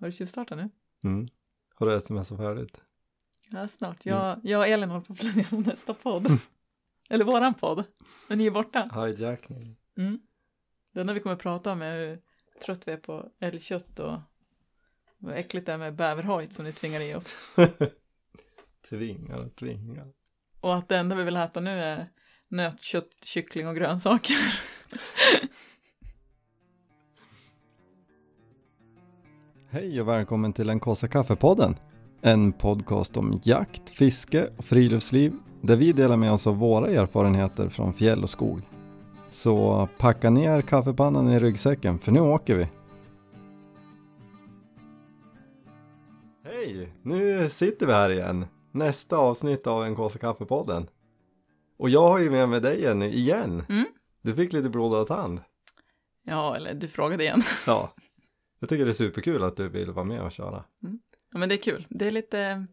Har du tjuvstartat nu? Mm. Har du smsat färdigt? Ja, snart. Jag, jag och Elin håller på att planera nästa podd. Eller våran podd. Men ni är borta. Hijackning. Mm. Det enda vi kommer att prata om är hur trött vi är på älgkött och vad äckligt det är med bäverhojt som ni tvingar i oss. tvingar och tvingar. Och att det enda vi vill äta nu är nötkött, kyckling och grönsaker. Hej och välkommen till den kaffe kaffepodden. En podcast om jakt, fiske och friluftsliv där vi delar med oss av våra erfarenheter från fjäll och skog. Så packa ner kaffepannan i ryggsäcken för nu åker vi. Hej! Nu sitter vi här igen. Nästa avsnitt av en kaffe kaffepodden. Och jag har ju med mig dig Jenny igen. Mm. Du fick lite blodad tand. Ja, eller du frågade igen. Ja. Jag tycker det är superkul att du vill vara med och köra. Ja, men det är kul. Det är lite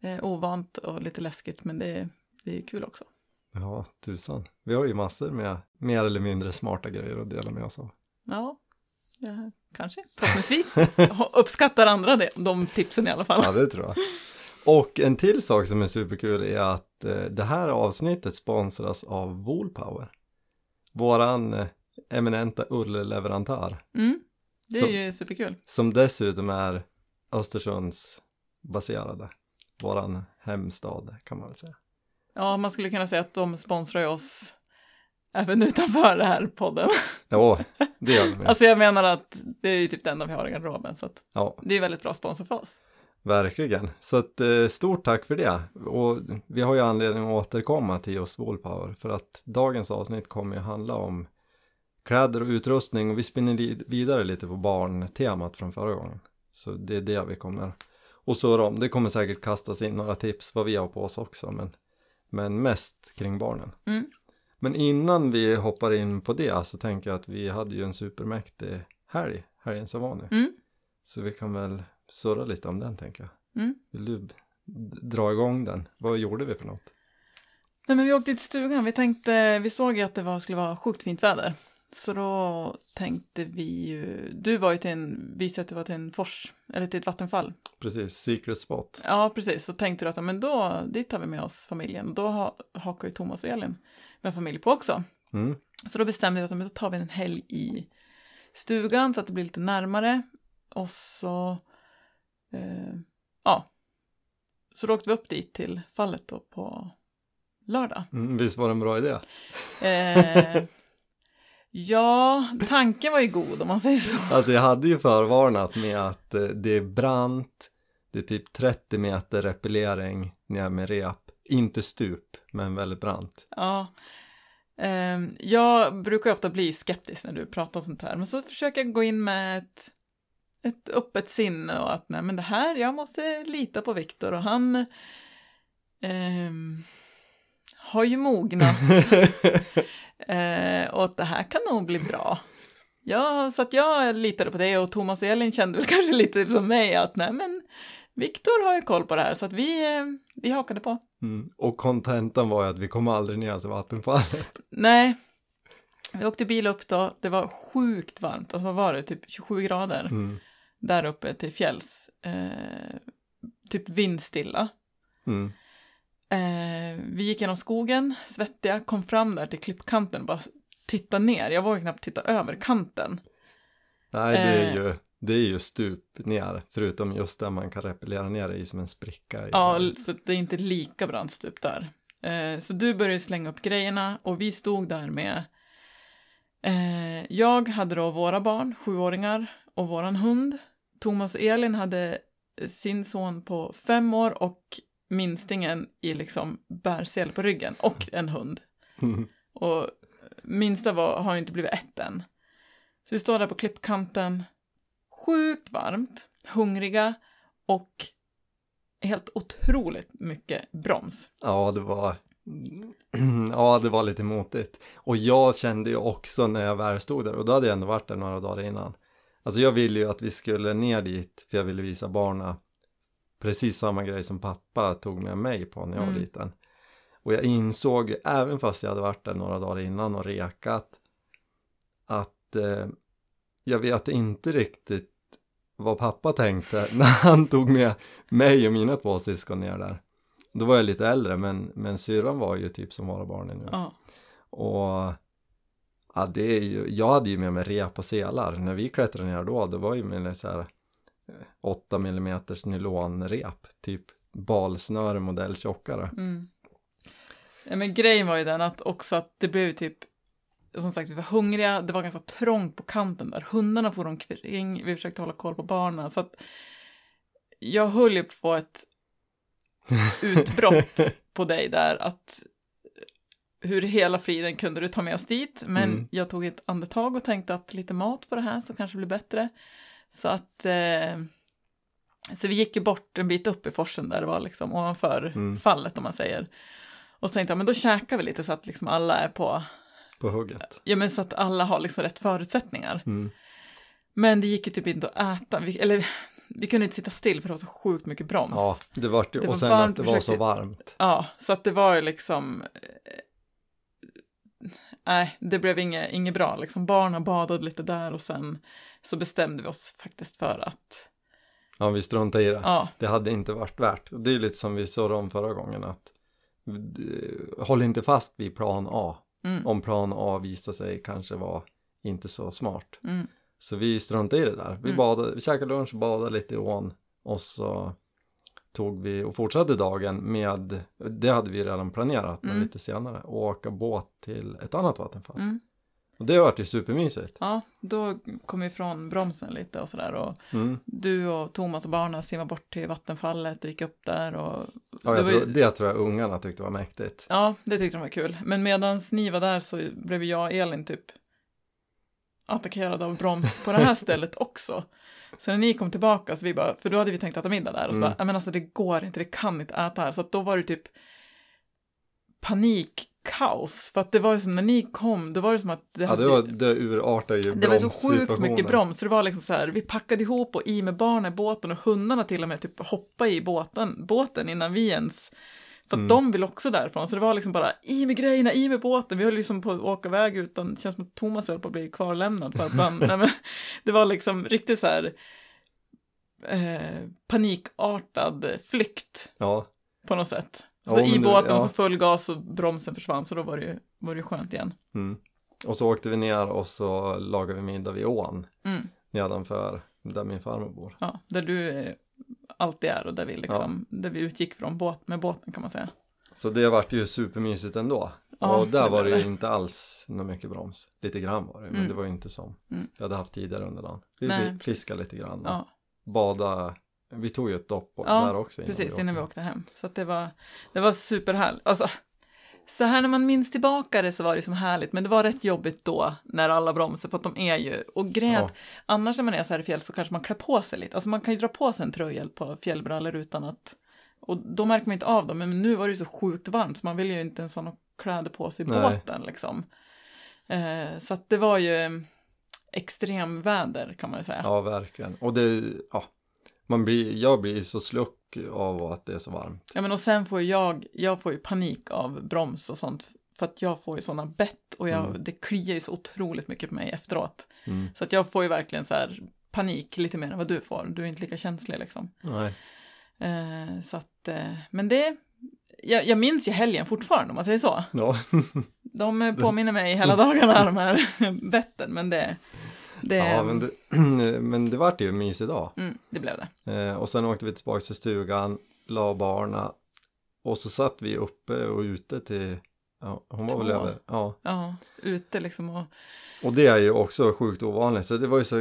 eh, ovant och lite läskigt, men det är, det är kul också. Ja, tusan. Vi har ju massor med mer eller mindre smarta grejer att dela med oss av. Ja, ja kanske. Förhoppningsvis uppskattar andra det, de tipsen i alla fall. Ja, det tror jag. Och en till sak som är superkul är att eh, det här avsnittet sponsras av Woolpower. Våran eh, eminenta ullleverantör. Mm, det är Så- ju superkul. Som dessutom är Östersunds baserade. Våran hemstad kan man väl säga. Ja, man skulle kunna säga att de sponsrar ju oss även utanför den här podden. Ja, det gör med. Alltså jag menar att det är ju typ det enda vi har i garderoben, så att Ja, det är väldigt bra sponsor för oss. verkligen. Så ett eh, stort tack för det. Och vi har ju anledning att återkomma till just Woolpower för att dagens avsnitt kommer ju handla om kläder och utrustning och vi spinner vidare lite på barntemat från förra gången. Så det är det vi kommer och så om. Det kommer säkert kastas in några tips vad vi har på oss också men, men mest kring barnen. Mm. Men innan vi hoppar in på det så tänker jag att vi hade ju en supermäktig helg, helgen som var nu. Mm. Så vi kan väl surra lite om den tänker jag. Mm. Vill du dra igång den? Vad gjorde vi för något? Nej, men vi åkte till stugan. Vi tänkte, vi såg ju att det var, skulle vara sjukt fint väder. Så då tänkte vi ju, du var ju till en, visade att du var till en fors, eller till ett vattenfall. Precis, secret spot. Ja, precis. Så tänkte du att, men då, dit tar vi med oss familjen. Då ha, hakar ju Thomas och Elin med familj på också. Mm. Så då bestämde vi att men då tar vi en helg i stugan så att det blir lite närmare. Och så, eh, ja, så då åkte vi upp dit till fallet då på lördag. Mm, visst var det en bra idé? Eh, ja, tanken var ju god om man säger så. Alltså jag hade ju förvarnat med att eh, det är brant, det är typ 30 meter repellering ner med rep, inte stup, men väldigt brant. Ja. Ehm, jag brukar ofta bli skeptisk när du pratar om sånt här, men så försöker jag gå in med ett, ett öppet sinne och att nej men det här, jag måste lita på Viktor och han ehm, har ju mognat Eh, och det här kan nog bli bra. Ja, så att jag litade på det och Thomas och Elin kände väl kanske lite som mig att nej men Viktor har ju koll på det här så att vi, eh, vi hakade på. Mm. Och kontentan var ju att vi kom aldrig ner till vattenfallet. Nej, vi åkte bil upp då, det var sjukt varmt, alltså vad var det, typ 27 grader Mm. där uppe till fjälls. Eh, typ vindstilla. Mm. Eh, vi gick genom skogen, svettiga, kom fram där till klippkanten och bara titta ner. Jag vågade knappt titta över kanten. Nej, det är, Eh. ju, det är ju stup ner, förutom just där man kan repellera ner i som en spricka. Ja, så det är inte lika brant stup där. Eh, så du började slänga upp grejerna och vi stod där med eh, jag hade då våra barn, sjuåringar och våran hund. Thomas och Elin hade sin son på fem år och minstingen i liksom bärsel på ryggen och en hund. Mm. Och minsta var, har ju inte blivit ett än. Så vi står där på klippkanten, sjukt varmt, hungriga och helt otroligt mycket broms. Ja, det var Ja, det var lite motigt. Och jag kände ju också när jag väl stod där, och då hade jag ändå varit där några dagar innan. Alltså jag ville ju att vi skulle ner dit, för jag ville visa barnen precis samma grej som pappa tog med mig på när jag var Mm. liten. Och jag insåg, även fast jag hade varit där några dagar innan och rekat, att eh, jag vet inte riktigt vad pappa tänkte när han tog med mig och mina två syskon ner där. Då var jag lite äldre men, men syrran var ju typ som våra barn är nu. Ja. Och ja, det är ju, jag hade ju med mig rep och selar. När vi klättrade ner då, det var ju med så här 8 mm nylonrep, typ balsnöre modell tjockare. Mm. Ja, men grejen var ju den att också att det blev typ som sagt, vi var hungriga, det var ganska trångt på kanten där. Hundarna for omkring, vi försökte hålla koll på barnen. Så att jag höll ju på att få ett utbrott på dig där. Att hur hela friden kunde du ta med oss dit? Men Mm. jag tog ett andetag och tänkte att lite mat på det här så kanske det blir bättre. Så att eh, så vi gick ju bort en bit upp i forsen där det var liksom ovanför Mm. fallet om man säger. Och så tänkte jag, men då käkar vi lite så att liksom alla är på, På hugget. ja men så att alla har liksom rätt förutsättningar. Mm. Men det gick ju typ inte att äta, vi, eller vi kunde inte sitta still för det var så sjukt mycket broms. Ja, det var Det var och sen varmt, att det var så varmt. Ja, så att det var ju liksom... eh, Nej, det blev inget, inget bra. Liksom barnen badade lite där och sen så bestämde vi oss faktiskt för att... Ja, vi struntade i det. Ja, Det hade inte varit värt. Det är lite som vi sa om förra gången att eh, håll inte fast vid plan A. mm, Om plan A visar sig kanske vara inte så smart. mm, Så vi struntade i det där. Vi, Mm. badade, vi käkade lunch, badade lite i ån och så tog vi och fortsatte dagen med, det hade vi redan planerat, men Mm. lite senare, och åka båt till ett annat vattenfall. Och det vart ju supermysigt. Ja, då kom vi ifrån bromsen lite och sådär och Mm. du och Thomas och barnen simmade bort till vattenfallet och gick upp där och... Ja, det jag var tror, det tror jag ungarna tyckte var mäktigt. Ja, det tyckte de var kul. Men medan ni var där så blev jag och Elin typ attackerade av broms på det här stället också. Så när ni kom tillbaka, så vi bara, för då hade vi tänkt äta middag där och så Mm. bara, "Nej, men alltså det går inte, vi kan inte äta här. Så att då var det typ panikkaos. För att det var ju som när ni kom, då var det som att det Ja, hade det, var, det urartade ju det var så sjukt mycket broms, så det var liksom så här, vi packade ihop och i med barnen i båten och hundarna till och med typ hoppa i båten, båten innan vi ens, för att Mm. de vill också därifrån, så det var liksom bara i med grejerna, i med båten, vi höll liksom på att åka iväg utan, det känns som att Thomas höll på att bli kvarlämnad för att man, nej men, det var liksom riktigt så här eh, panikartad flykt Ja, på något sätt. Ja, Så i men det- båten ja. så full gas och bromsen försvann, så då var det ju, var det ju skönt igen. mm. Och så åkte vi ner och så lagade vi middag vid ån Mm. nedanför där min farmor bor. Ja, där du eh, alltid är och där vi liksom, där vi utgick från båt, med båten kan man säga. Så det vart ju supermysigt ändå. Ja, och där det var det ju inte alls något mycket broms. Lite grann var det, men Mm. det var ju inte som Mm. vi hade haft tidigare under dagen. Vi Nej, Nej, precis. fiskade lite grann och Ja, bada. Vi tog ju ett dopp Ja, där också. precis, innan vi åkte hem. Så det var, det var superhärligt. Alltså, så här när man minns tillbaka det så var det som härligt, men det var rätt jobbigt då när alla bromsar, för att de är ju, och är Ja. annars när man är så här i fjäll så kanske man klär på sig lite, alltså man kan ju dra på sig en tröja på fjällbrallor utan att, och då märker man inte av dem, men nu var det ju så sjukt varmt så man vill ju inte ens ha några kläder på sig i Nej. båten liksom. Eh, så att det var ju extremväder kan man ju säga. Ja, verkligen. Och det, ja, man blir, jag blir så sluck av att det är så varmt. Ja men och sen får jag, jag får ju panik av broms och sånt för att jag får ju sådana bett och jag, Mm. det kliar ju så otroligt mycket på mig efteråt. Mm. Så att jag får ju verkligen så här panik lite mer än vad du får. Du är inte lika känslig liksom. Nej. Eh, så att, eh, men det, jag, jag minns ju helgen fortfarande om man säger så. Ja. De påminner mig hela dagarna de här betten men det, det, ja, men det, men det vart ju en mysig dag. mm, det blev det. Eh, och sen åkte vi tillbaka till stugan, la barna och så satt vi uppe och ute till, ja, hon var väl Två. över, ja. Ja, ute liksom och Och det är ju också sjukt ovanligt, så det var ju så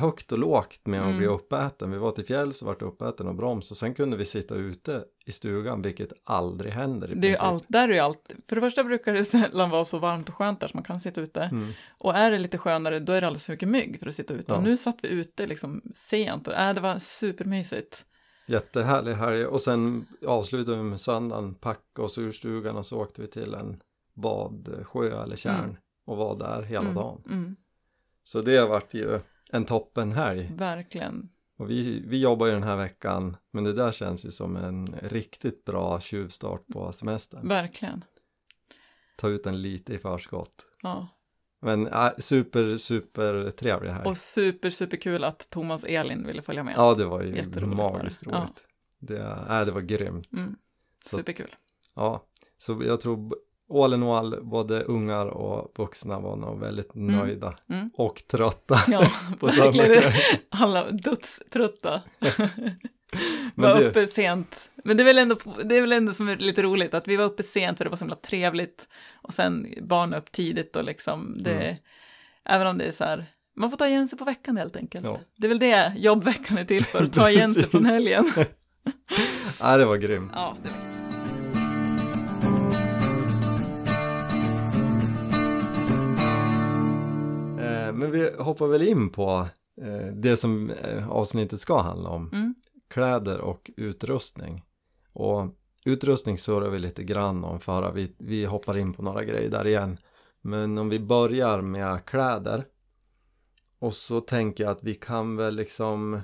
högt och lågt med att Mm. bli uppäten. Vi var till fjälls och vart uppäten och broms och sen kunde vi sitta ute i stugan, vilket aldrig händer det är ju allt, där är ju allt. För det första brukar det sällan vara så varmt och skönt där så man kan sitta ute. Mm. Och är det lite skönare, då är det alldeles för mycket mygg för att sitta ute. Ja. Och nu satt vi ute liksom sent och äh, det var supermysigt. Jättehärlig helg och sen avslutade vi med söndagen, packade oss ur stugan och så åkte vi till en badsjö eller tjärn Mm. och var där hela Mm, dagen. Mm, Så det har varit ju en toppen helg. verkligen. Och vi, vi jobbar ju den här veckan, men det där känns ju som en riktigt bra tjuvstart på semestern. Verkligen. Ta ut den lite i förskott. Ja. Men äh, super, super trevlig här. Och super, super kul att Thomas Elin ville följa med. Ja, det var ju magiskt Ja. roligt. Det, äh, det var grymt. Mm. Så- Superkul. Ja, så jag tror all in all, både ungar och vuxna var nog väldigt nöjda Mm. och trötta. Ja, På verkligen. Alla dödströtta. Men var det- uppe sent. Men det är, väl ändå, det är väl ändå som är lite roligt att vi var uppe sent för det var så himla trevligt. Och sen barn upp tidigt och liksom det, Mm. även om det är så här, man får ta igen sig på veckan helt enkelt. Ja. Det är väl det jobbveckan är till för, att ta igen sig från helgen. Ja, det var grymt. Ja, det var men vi hoppar väl in på eh, det som eh, avsnittet ska handla om. Mm. Kläder och utrustning. Och utrustning surrar vi lite grann om förra. Vi, vi hoppar in på några grejer där igen. Men om vi börjar med kläder. Och så tänker jag att vi kan väl liksom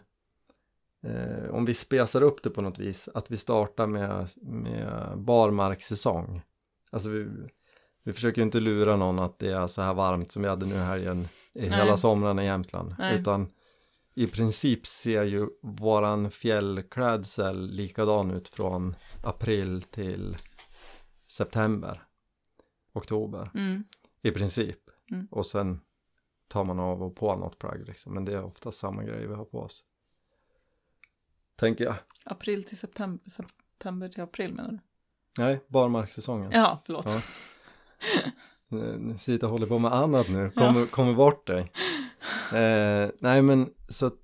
eh, om vi spesar upp det på något vis. Att vi startar med, med barmarkssäsong. Alltså vi, vi försöker ju inte lura någon att det är så här varmt som vi hade nu här igen i Nej. hela somrarna i Jämtland. Nej. Utan i princip ser ju våran fjällklädsel likadan ut från april till september, oktober Mm. i princip. Mm. Och sen tar man av och på något plagg liksom. Men det är ofta samma grej vi har på oss. Tänker jag. April till september, september till april menar du? Nej, barmarkssäsongen. Ja, förlåt. Ja. Och håller på med annat nu, kommer, kommer bort dig. Eh, nej men så att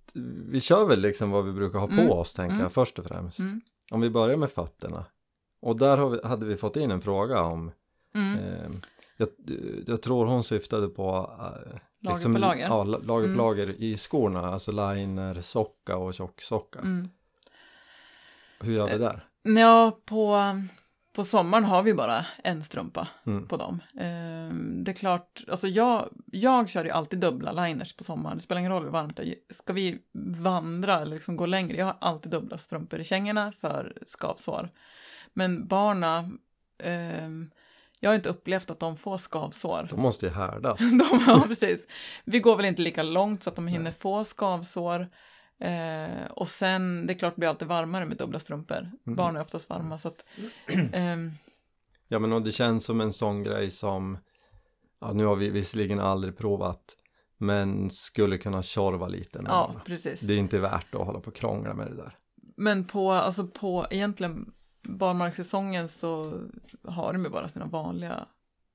vi kör väl liksom vad vi brukar ha på Mm. oss tänker Mm. jag först och främst. Mm. Om vi börjar med fötterna. Och där vi, hade vi fått in en fråga om, eh, jag, jag tror hon syftade på eh, Lager på lager. Ja, la- lager på Mm. lager i skorna, alltså liner, socka och tjocksocka. Mm. Hur gör vi där? Ja, på, på sommaren har vi bara en strumpa Mm. på dem. Ehm, det är klart, alltså jag, jag kör ju alltid dubbla liners på sommaren. Det spelar ingen roll hur varmt det är. Ska vi vandra eller liksom gå längre, jag har alltid dubbla strumpor i kängorna för skavsår. Men barna, ehm, jag har inte upplevt att de får skavsår. De måste ju härdas. De, ja, precis. Vi går väl inte lika långt så att de hinner få skavsår. Eh, och sen, det är klart det blir alltid varmare med dubbla strumpor. Barn är oftast varma så att... ehm, Ja men och det känns som en sån grej som Ja nu har vi visserligen aldrig provat Men skulle kunna tjorva lite med ja, precis. Det är inte värt att hålla på och krångla med det där Men på, alltså på egentligen barmarkssäsongen så har de ju bara sina vanliga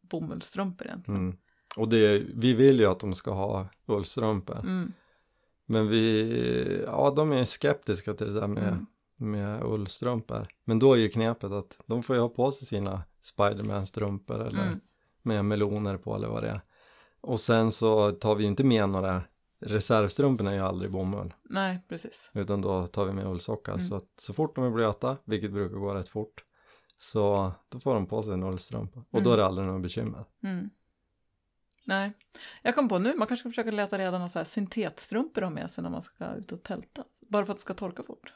bomullsstrumpor egentligen. mm. Och det, vi vill ju att de ska ha ullstrumpor Mm. Men vi, ja de är skeptiska till det där med, Mm. med ullstrumpor Men då är ju knepet att de får ju ha på sig sina Spiderman-strumpor eller Mm. med meloner på eller vad det är Och sen så tar vi ju inte med några Reservstrumporna är ju aldrig bomull Nej, precis. Utan då tar vi med ullsockar. Mm. Så att så fort de är blöta, vilket brukar gå rätt fort, så då får de på sig en ullstrumpa. Och då Mm. är det aldrig något bekymmer. Mm. Nej, jag kom på nu, man kanske ska försöka leta reda på så här syntetstrumpor att ha med sig när man ska ut och tälta. Bara för att det ska torka fort.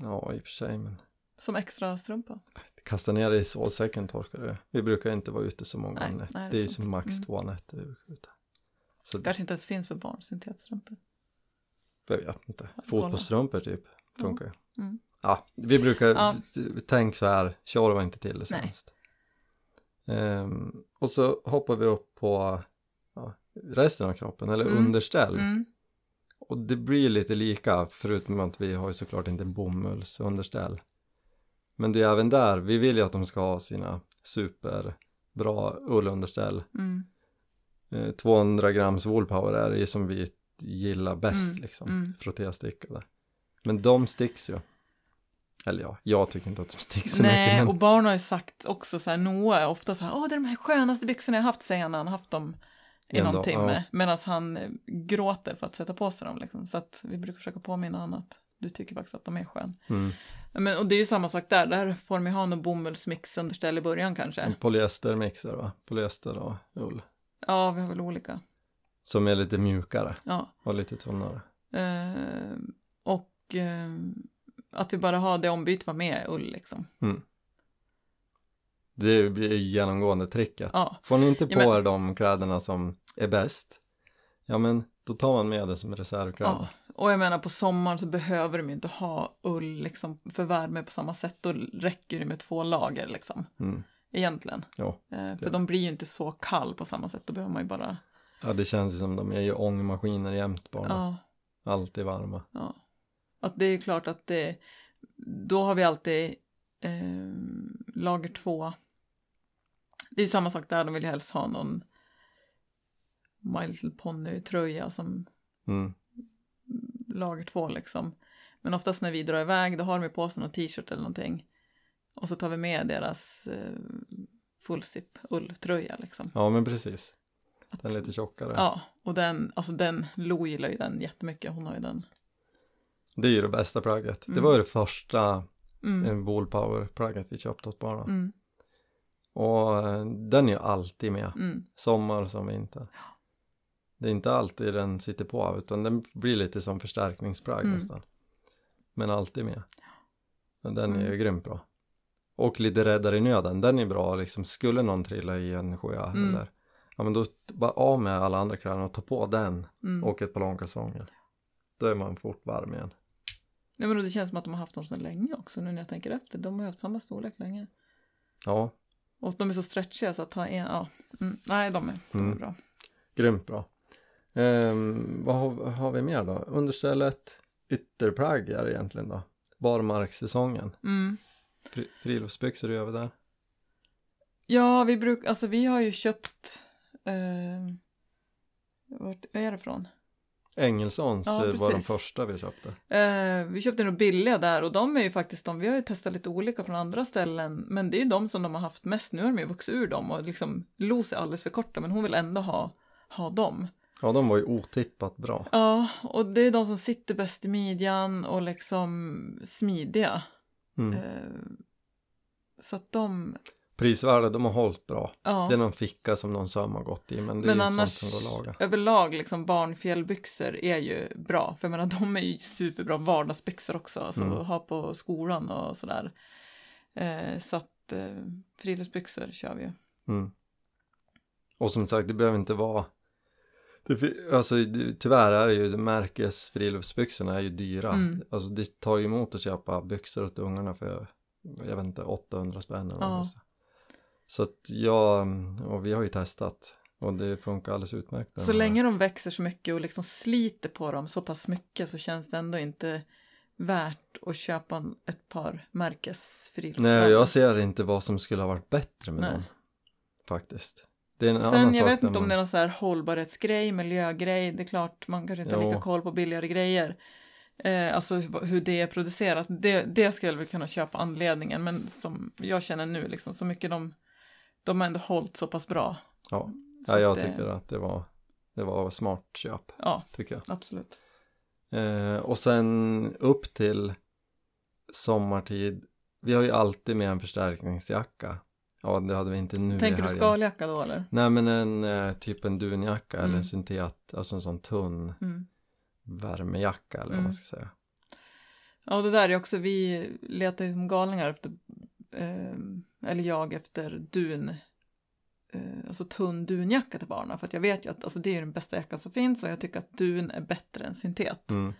Ja, i och för sig, men Som extra strumpa. kasta ner det i sovsäcken torkar det. Vi brukar inte vara ute så många Nej, nätter. nej, det är Det är som max Mm. två nätter vi brukar ute. Så Kanske inte ens finns för barn, syntetstrumpor. jag vet inte. Fotbollsstrumpor typ funkar ju. Mm. Ja, vi brukar, Ja. tänk så här, tjorva inte till det sämst. Ehm, och så hoppar vi upp på ja, resten av kroppen, eller Mm. underställ. Mm. Och det blir lite lika förutom att vi har ju såklart inte bomullsunderställ. Men det är även där, vi vill ju att de ska ha sina superbra ullunderställ. Mm. Eh, 200 grams woolpower är det ju som vi gillar bäst Mm, liksom, mm. Men de sticks ju. Eller ja, jag tycker inte att de sticks så Nej, mycket. Men... och barn har ju sagt också så här, Noah är ofta så här, åh det är de här skönaste byxorna jag har haft, säger han när han har haft dem i någon dag, timme. ja. Medan han eh, gråter för att sätta på sig dem liksom. Så att vi brukar försöka påminna honom att du tycker faktiskt att de är skön. Mm. Men, och det är ju samma sak där, där får de ju ha någon bomullsmixunderställ i början kanske. En polyestermixer va? Polyester och ull. Ja, vi har väl olika. Som är lite mjukare Ja. och lite tunnare. Eh, och eh, att vi bara har det ombyte var med ull liksom. Mm. Det blir genomgående tricket. Ja, Får ni inte Ja, på men- er de kläderna som är bäst, ja men då tar man med det som reservkläder. ja. Och jag menar på sommaren så behöver de ju inte ha ull liksom för värme på samma sätt. Då räcker det med två lager liksom. Mm. Egentligen. Ja. Eh, för Ja. de blir ju inte så kall på samma sätt. Då behöver man ju bara, ja, det känns ju som de är ju ångmaskiner jämt bara. ja. Alltid varma. Ja. Att det är klart att det, då har vi alltid eh, lager två. Det är ju samma sak där, de vill ju helst ha någon My Little Pony-tröja som Mm. lager två liksom. Men oftast när vi drar iväg då har de ju på sig någon t-shirt eller någonting. Och så tar vi med deras eh, fullzip ulltröja liksom. Ja men precis. Att, Den är lite tjockare. Ja, och den, alltså den, Lo gillar ju den jättemycket, hon har ju den. Det är ju det bästa plagget. Det Mm. var ju det första Mm. mm. Ball Power plagget vi köpte åt barnen. Mm, Och eh, den är ju alltid med. mm, Sommar som vinter. Det är inte alltid den sitter på utan den blir lite som förstärkningsplagg Mm. nästan. Men alltid med. Men den är ju Mm. grymt bra. Och lite räddare i nöden, den är bra liksom. Skulle någon trilla i en sjö Mm. eller Ja men då bara av med alla andra kläderna och ta på den mm. och ett par långkalsonger. Då är man fort varm igen. Nej, men det känns som att de har haft dem så länge också nu när jag tänker efter. De har haft samma storlek länge. Ja, Och de är så stretchiga så att ha en, ja. Mm, nej, de är, de är Mm. bra. grymt bra. Ehm, vad har, har vi mer då? Understället, ytterplagg är det egentligen då. Barmarkssäsongen. Mm. Fri, friluftsbyxor är över där. Ja, vi brukar, alltså vi har ju köpt, eh, vart är det från? Engelsons Ja, eh, var de första vi köpte. Eh, vi köpte nog billiga där och de är ju faktiskt de, vi har ju testat lite olika från andra ställen, men det är ju de som de har haft mest. Nu har de ju vuxit ur dem och liksom Los är alldeles för korta, men hon vill ändå ha, ha dem. Ja, de var ju otippat bra. Ja, och det är de som sitter bäst i midjan och liksom smidiga. Mm. Eh, så att de, Prisvärde, de har hållit bra. ja. Det är någon ficka som någon söm har gått i, men det Men är ju annars- sånt som går att laga. överlag liksom barnfjällbyxor är ju bra. För jag menar de är ju superbra vardagsbyxor också. Alltså Mm. att ha på skolan och sådär. Eh, så att eh, friluftsbyxor kör vi ju. Mm. Och som sagt, det behöver inte vara det, alltså tyvärr är det ju märkes friluftsbyxorna är ju dyra. Mm. Alltså det tar ju emot att köpa byxor åt ungarna för jag vet inte 800 spänn eller Ja. kostar. Så att jag, och vi har ju testat och det funkar alldeles utmärkt. Så länge de växer så mycket och liksom sliter på dem så pass mycket så känns det ändå inte värt att köpa ett par märkes friluftsvägar. Nej, jag ser inte vad som skulle ha varit bättre med Nej. dem. Faktiskt. Sen jag vet inte om man- det är någon så här hållbarhetsgrej, miljögrej. Det är klart man kanske inte har lika Jo. koll på billigare grejer. Eh, alltså hur hur det är producerat. Det, det skulle jag väl kunna köpa anledningen. Men som jag känner nu liksom så mycket de, de har ändå hållit så pass bra. Ja, ja jag det- tycker att det var, det var smart köp, Ja, tycker jag. absolut. Eh, och sen upp till sommartid, vi har ju alltid med en förstärkningsjacka. Ja, det hade vi inte nu Tänker du skaljacka då eller? Nej, men en eh, typ en dunjacka eller Mm. en syntet, alltså en sån tunn Mm. värmejacka eller vad Mm. man ska säga. Ja, och det där är också, vi letar ju som galningar efter, eh, eller jag efter dun, eh, alltså tunn dunjacka till barnen. För att jag vet ju att alltså, det är den bästa jackan som finns och jag tycker att dun är bättre än syntet. Mm.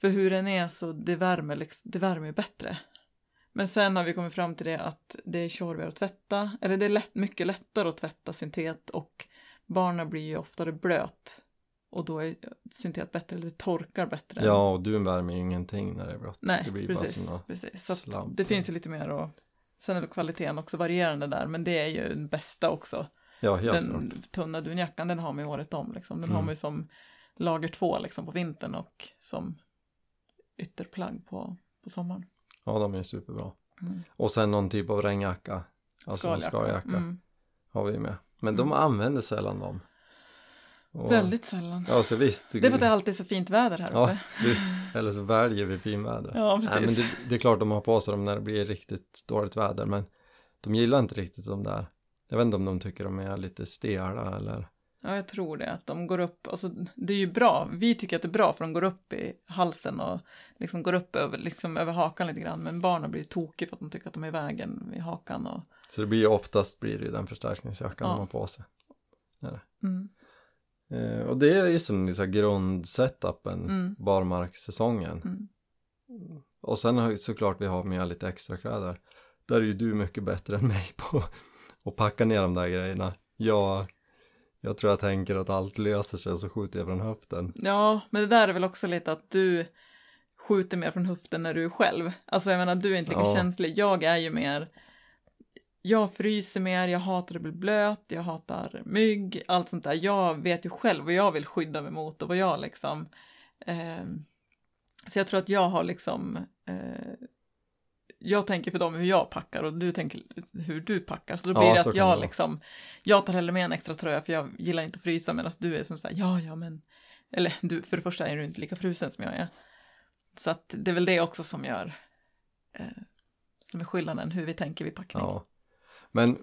För hur den är så det värmer, liksom, det värmer bättre. Men sen har vi kommit fram till det att det är tjorvigare att tvätta, eller det är lätt, mycket lättare att tvätta syntet och barnen blir ju oftare blöt. Och då är syntet bättre, eller det torkar bättre. Ja, och dun värmer ju ingenting när det är blött. Nej, det blir precis. bara precis. Så det finns ju lite mer och sen är väl kvaliteten också varierande där, men det är ju den bästa också. Ja, helt den klart. tunna dunjackan, den har man ju året om liksom. Den Mm. har man ju som lager två liksom på vintern och som ytterplagg på, på sommaren. Ja, de är superbra. Mm. Och sen någon typ av regnjacka. Alltså en skaljacka Mm. har vi med. Men de Mm. använder sällan dem. Och- Väldigt sällan. Ja, så visst. Det är för att det alltid är så fint väder här Ja, uppe. vi, eller så väljer vi finväder. Ja, Nej, men precis. det, det är klart de har på sig dem när det blir riktigt dåligt väder, men de gillar inte riktigt de där. Jag vet inte om de tycker de är lite stela eller... Ja, jag tror det. Att de går upp, alltså det är ju bra. Vi tycker att det är bra för de går upp i halsen och liksom går upp över, liksom över hakan lite grann. Men barnen blir ju tokiga för att de tycker att de är i vägen vid hakan och Så det blir ju oftast blir det ju den förstärkningsjackan Ja. de har på sig. Mm. Eh, och det är ju som liksom grundsetupen, Mm. barmarkssäsongen. Mm. Och sen har såklart vi har med lite extra kläder. Där är ju du mycket bättre än mig på att packa ner de där grejerna. Jag, jag tror jag tänker att allt löser sig så skjuter jag från höften. Ja, men det där är väl också lite att du skjuter mer från höften när du är själv. Alltså jag menar, du är inte lika Ja. känslig. Jag är ju mer, jag fryser mer, jag hatar att bli blöt, jag hatar mygg, allt sånt där. Jag vet ju själv vad jag vill skydda mig mot och vad jag liksom... ehm, så jag tror att jag har liksom... Eh, jag tänker för dem hur jag packar och du tänker hur du packar. Så då Ja, blir det så att det jag vara. liksom, jag tar hellre med en extra tröja för jag gillar inte att frysa medan du är som så här, ja, ja, men, eller du, för det första är du inte lika frusen som jag är. Så att det är väl det också som gör, eh, som är skillnaden hur vi tänker vid packning. Ja. Men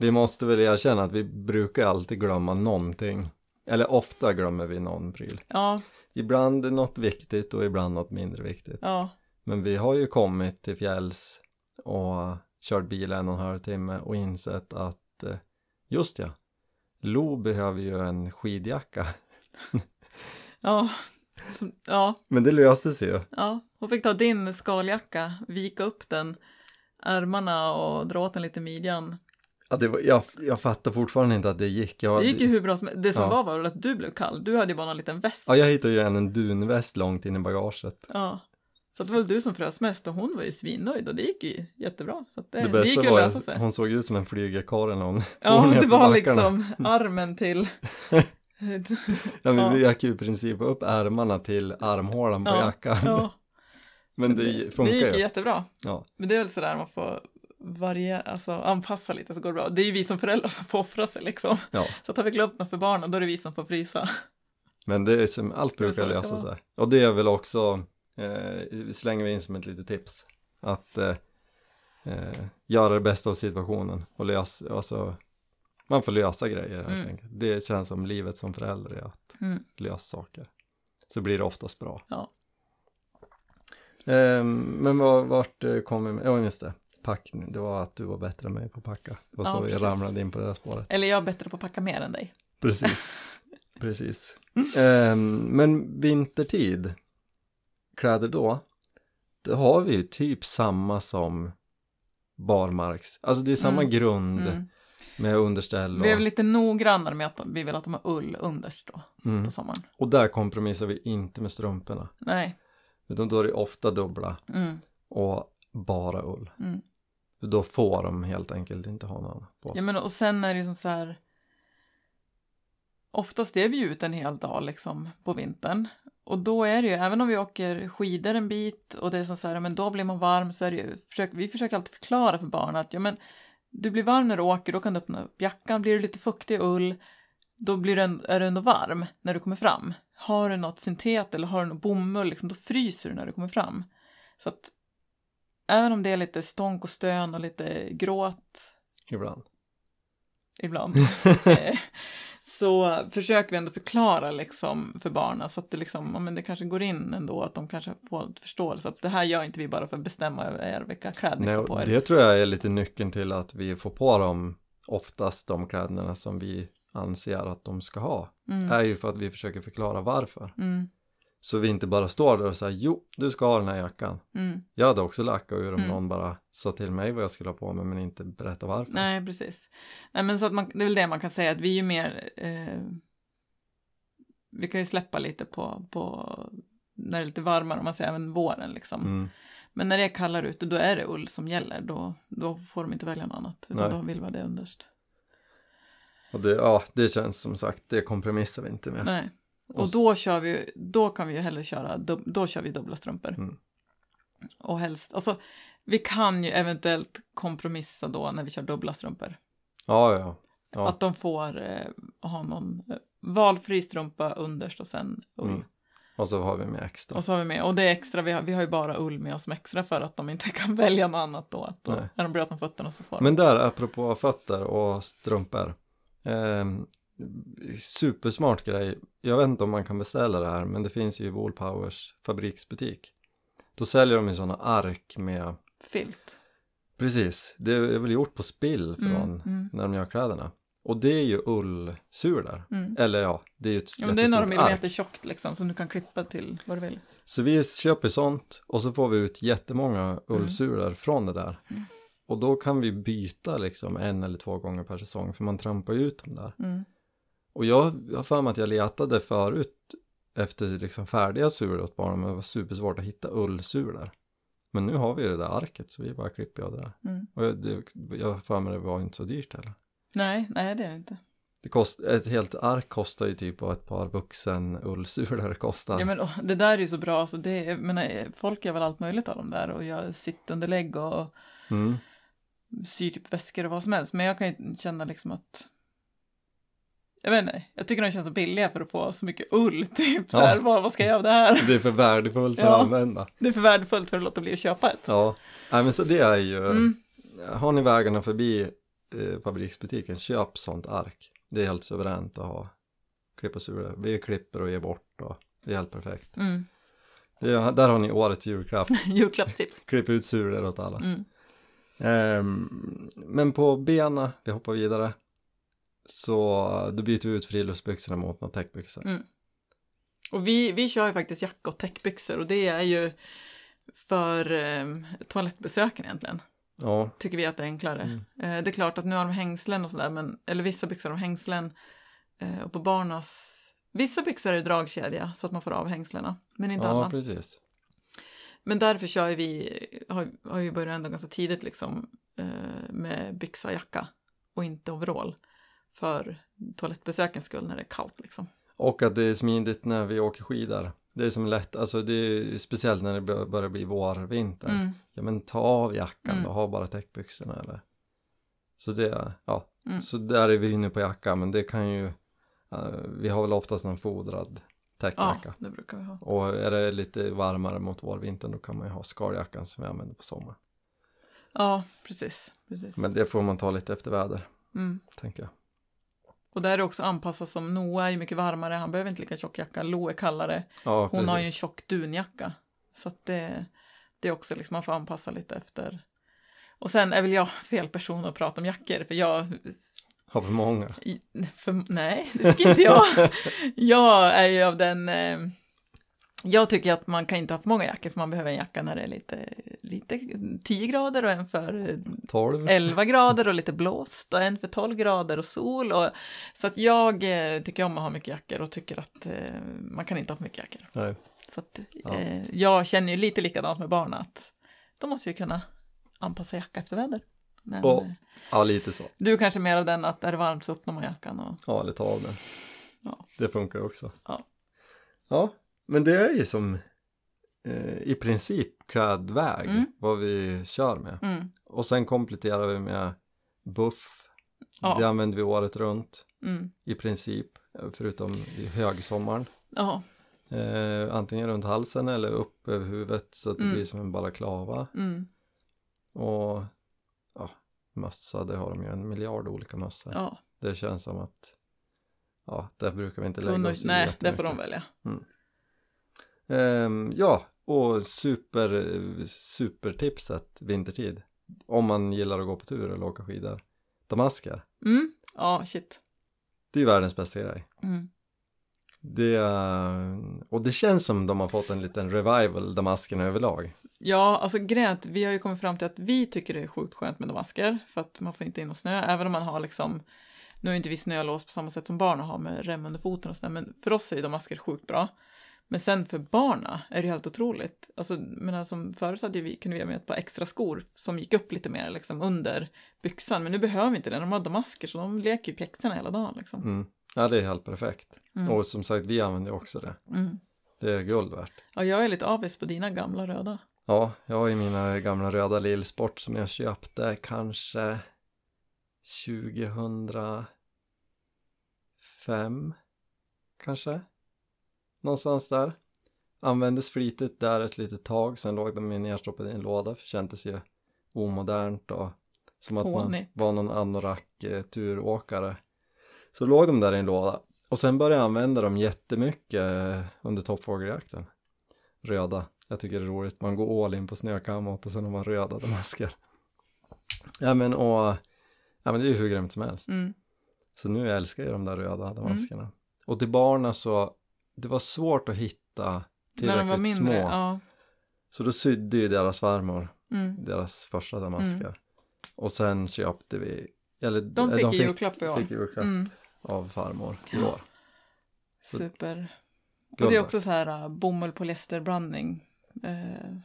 vi måste väl erkänna att vi brukar alltid glömma någonting. Eller ofta glömmer vi någon pryl. ja, Ibland något viktigt och ibland något mindre viktigt. ja, Men vi har ju kommit till fjälls och kört bil en och en halv timme och insett att eh, just ja, Lo behöver ju en skidjacka. ja, så, ja, Men det löste sig ju. ja. Hon fick ta din skaljacka, vika upp den, ärmarna och dra åt den lite midjan. Ja, det var, jag, jag fattar fortfarande inte att det gick. Jag, Det gick ju hur bra som Det som Ja. var var väl att du blev kall. Du hade ju bara någon liten väst. Ja, jag hittade ju en, en dunväst långt in i bagaget. Ja. Så det var väl du som frös mest och hon var ju svinnöjd och det gick ju jättebra. Så det, Det det, bästa gick ju att var lösa sig. hon såg ut som en flygerkarl när hon Ja, det var liksom armen till... Ja, men Ja. vi gick ju i princip upp ärmarna till armhålan på Ja, jackan. ja, Men det, det funkar gick ju ju. jättebra. Ja. Men det är väl sådär man får varje, alltså anpassa lite så går det bra. Det är ju vi som föräldrar som får offra sig liksom. ja, Så tar vi glömt något för barnen, då är det vi som får frysa. men det är som, allt Det brukar det lösa sig. Och det är väl också, eh, slänger vi in som ett litet tips, att eh, eh, göra det bästa av situationen och lösa, alltså, man får lösa grejer helt Mm. enkelt. Det känns som livet som förälder är att Mm. lösa saker. Så blir det oftast bra. Ja. Ehm, men var, vart eh, kom vi med? Ja, just det. Packning. Det var att du var bättre än mig på att packa. Det var Ja, så precis. ramlade in på det här spåret. Eller jag är bättre på att packa mer än dig. Precis. Precis. Ehm, men vintertid, kläder då, det har vi ju typ samma som barmarks. Alltså det är samma Mm. grund Mm. med underställ och, Vi är väl lite noggrannare med att vi vill att de har ull underst då, mm. på sommaren. och där kompromissar vi inte med strumporna. Nej. Utan då är det ofta dubbla Mm. och bara ull. Mm. För då får de helt enkelt inte ha någon på sig. Ja, men och sen är det ju som så här. Oftast är vi ju ute en hel dag liksom på vintern. Och då är det ju, även om vi åker skidor en bit och det är som så här, men då blir man varm så är det ju, försök, vi försöker alltid förklara för barn att ja men du blir varm när du åker, då kan du öppna upp jackan, blir du lite fuktig ull, då blir du, är du ändå varm när du kommer fram. Har du något syntet eller har du något bomull, liksom, då fryser du när du kommer fram. Så att även om det är lite stånk och stön och lite gråt Ibland. ibland. Eh, så försöker vi ändå förklara liksom för barnen så att det liksom, ja, men det kanske går in ändå att de kanske får förståelse att det här gör inte vi bara för att bestämma över er vilka kläder ni ska på er. det tror jag är lite nyckeln till att vi får på dem oftast de kläderna som vi anser att de ska ha. Mm, Är ju för att vi försöker förklara varför. mm, Så vi inte bara står där och säger jo, du ska ha den här jackan. mm. Jag hade också lackat ur om Mm. någon bara sa till mig vad jag skulle ha på mig men inte berätta varför. Nej, precis. Nej, men så att man, det är väl det man kan säga att vi är ju mer, eh, vi kan ju släppa lite på, på när det är lite varmare, om man säger även våren liksom. Mm. Men när det är kallare ute, då är det ull som gäller. Då, då får de inte välja något annat. Utan Nej. då vill vi ha det underst. Och det, ja, det känns som sagt, det kompromissar vi inte med. Nej. Och då kör vi, då kan vi ju hellre köra, dub- då kör vi dubbla strumpor. Mm. Och helst, alltså vi kan ju eventuellt kompromissa då när vi kör dubbla strumpor. Ja, ja. Ja. Att de får eh, ha någon eh, valfri strumpa underst och sen ull. Mm. Och så har vi med extra. Och så har vi med, och det är extra, vi har, vi har ju bara ull med oss som extra för att de inte kan välja något annat då. Att då är de bröt om fötterna så får. Men där, apropå fötter och strumpor. Eh, supersmart grej. Jag vet inte om man kan beställa det här, men det finns ju i Woolpowers fabriksbutik. Då säljer de ju sådana ark med Filt. Precis, det är väl gjort på spill från Mm, mm, när de gör kläderna. Och det är ju ullsulor. mm. Eller ja, det är ju ett Ja, men det är några ark. millimeter tjockt liksom som du kan klippa till vad du vill. Så vi köper sånt och så får vi ut jättemånga ullsulor från det där. Och då kan vi byta liksom en eller två gånger per säsong för man trampar ut dem där. Mm. Och jag har för mig att jag letade förut efter liksom färdiga sulor åt barnen men det var supersvårt att hitta ullsulor. Men nu har vi det där arket så vi bara klipper av det där. Mm. Och jag, det, jag har för mig det var inte så dyrt heller. Nej, nej det är det inte. Det kost, ett helt ark kostar ju typ vad ett par vuxen ullsulor kostar. Ja, men, åh, det där är ju så bra, så det är, men, eh, folk gör väl allt möjligt av dem där och gör sittunderlägg och Mm. Syr typ väskor och vad som helst. Men jag kan ju känna liksom att jag vet inte, jag tycker de känns så billiga för att få så mycket ull, typ så här, Ja. vad, vad ska jag göra av det här? Det är för värdefullt för Ja. att använda. Det är för värdefullt för att låta bli att köpa ett. Ja, Nej, men så det är ju, Mm. har ni vägarna förbi eh, fabriksbutiken, köp sånt ark. Det är helt suveränt att ha klippa sulor. Vi klipper och ger bort och det är helt perfekt. Mm. Det är, där har ni årets julklapp, Julklappstips. klipp ut sulor åt alla. Mm. Ehm, men på bena, vi hoppar vidare, så då byter vi ut friluftsbyxorna mot några täckbyxor. Mm. Och vi, vi kör ju faktiskt jacka och täckbyxor och det är ju för eh, toalettbesöken egentligen. Ja, Tycker vi att det är enklare. Mm. Eh, det är klart att nu har de hängslen och sådär, men, eller vissa byxor har hängslen. Eh, och på barnas, vissa byxor är dragkedja så att man får av hängslena, men inte ja alla. precis. Men därför kör vi, har, har ju börjat ändå ganska tidigt liksom eh, med byxa och jacka och inte overall. För toalettbesökens skull när det är kallt liksom. Och att det är smidigt när vi åker skidor. Det är som lätt, alltså det är speciellt när det bör- börjar bli vår, vinter. Mm, Ja men ta av jackan Mm. då, ha bara täckbyxorna eller. Så det, ja, Mm. så där är vi inne på jackan men det kan ju, eh, vi har väl oftast en fodrad ja, täckjacka. det brukar vi ha. Och är det lite varmare mot vårvintern då kan man ju ha skaljackan som vi använder på sommaren. Ja, precis. precis. Men det får man ta lite efter väder, Mm. tänker jag. Och där är det också anpassat som Noah är ju mycket varmare, han behöver inte lika tjock jacka. Lo är kallare, Ja, hon precis. har ju en tjock dunjacka. Så att det, det är också liksom, man får anpassa lite efter. Och sen är väl jag fel person att prata om jackor, för jag Har för många. I, för, nej, det tycker inte jag. jag är ju av den... Eh, jag tycker att man kan inte ha för många jackor för man behöver en jacka när det är lite, lite 10 grader och en för eh, 12. 11 grader och lite blåst och en för 12 grader och sol. Och, så att jag eh, tycker om att ha mycket jackor och tycker att eh, man kan inte ha för mycket jackor. Nej. Så att, Ja. eh, jag känner ju lite likadant med barn att de måste ju kunna anpassa jacka efter väder. Men eh, Ja, lite så. du kanske mer av den att är det varmt så öppnar man jackan och Ja, eller ta av den. Ja. Det funkar också. Ja. Ja, men det är ju som eh, i princip klädväg Mm. vad vi kör med. mm, Och sen kompletterar vi med buff. Ja. Det använder vi året runt mm, i princip, förutom i högsommaren. ja, Eh, antingen runt halsen eller upp över huvudet så att det Mm. blir som en balaklava. mm, Och mössa, det har de ju en miljard olika mössor. ja. Det känns som att ja, där brukar vi inte lägga oss i nej, det får de välja. Ehm, ja, och super, supertipset vintertid. Om man gillar att gå på tur eller åka skidor. Damasker, Mm, ja, shit. det är ju världens bästa grej. Mm. Det, och det känns som de har fått en liten revival, damaskerna överlag. Ja, alltså grejen att vi har ju kommit fram till att vi tycker det är sjukt skönt med damasker för att man får inte in någon snö, även om man har liksom nu är inte vi snölås på samma sätt som barn har med rem under foten och sådär, men för oss är ju damasker sjukt bra. Men sen för barna är det ju helt otroligt. Alltså, men som förut hade vi, kunde vi ha med ett par extra skor som gick upp lite mer liksom under byxan, men nu behöver vi inte det. De har damasker så de leker ju i pjäxorna hela dagen liksom. Mm. Ja, det är helt perfekt. Mm. Och som sagt, vi använder också det. Mm. Det är guld värt. Ja, jag är lite avis på dina gamla röda. Ja, jag har ju mina gamla röda Lillsport som jag köpte kanske 2005 kanske. Någonstans där. Användes flitigt där ett litet tag sen låg de nerstoppade i en låda för kändes ju omodernt och som att man Fånigt. var någon anorak turåkare så låg de där i en låda. Och sen började jag använda dem jättemycket eh, under toppfågeljakten. Röda jag tycker det är roligt, man går all in på snökammat och sen har man röda damasker Ja men och, ja men det är ju hur grymt som helst. Mm. Så nu älskar jag de där röda damaskerna. Och till barnen så, det var svårt att hitta När tillräckligt de var mindre. små. Ja. Så då sydde ju deras farmor Mm. deras första damasker. Och sen köpte vi, eller De fick i julklapp i år. fick julklapp Mm. av farmor i år. Super. Och det är också så här uh, bomull polyesterbrandning. Eh,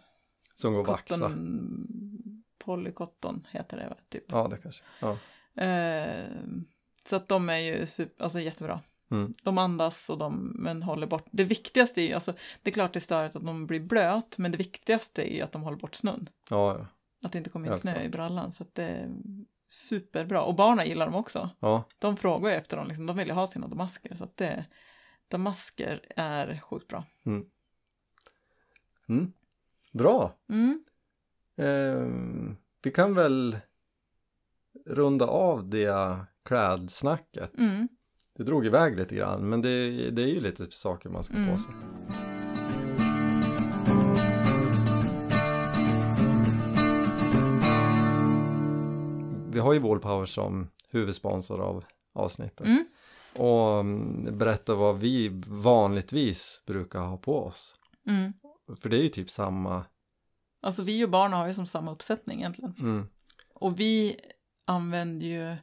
Som går att vaxa. cotton, polycotton heter det va? Typ. Ja det kanske. Ja. Eh, så att de är ju super, alltså jättebra. Mm. De andas och de men håller bort. Det viktigaste är ju, alltså det är klart det är störigt att de blir blöt, men det viktigaste är ju att de håller bort snön. Ja, ja. Att det inte kommer in snö i brallan. Så att det är superbra. Och barnen gillar dem också. ja. De frågar ju efter dem, liksom, de vill ju ha sina damasker. Så att det, damasker är sjukt bra. Mm. Bra. Mm. Eh, vi kan väl runda av det klädsnacket. Mm. Det drog iväg lite grann men det, det är ju lite saker man ska Mm. på sig. Vi har ju Wallpower som huvudsponsor av avsnittet. Mm. Och mm, berätta vad vi vanligtvis brukar ha på oss. Mm. För det är ju typ samma. Alltså vi och barnen har ju som samma uppsättning egentligen. Mm. Och vi använder ju,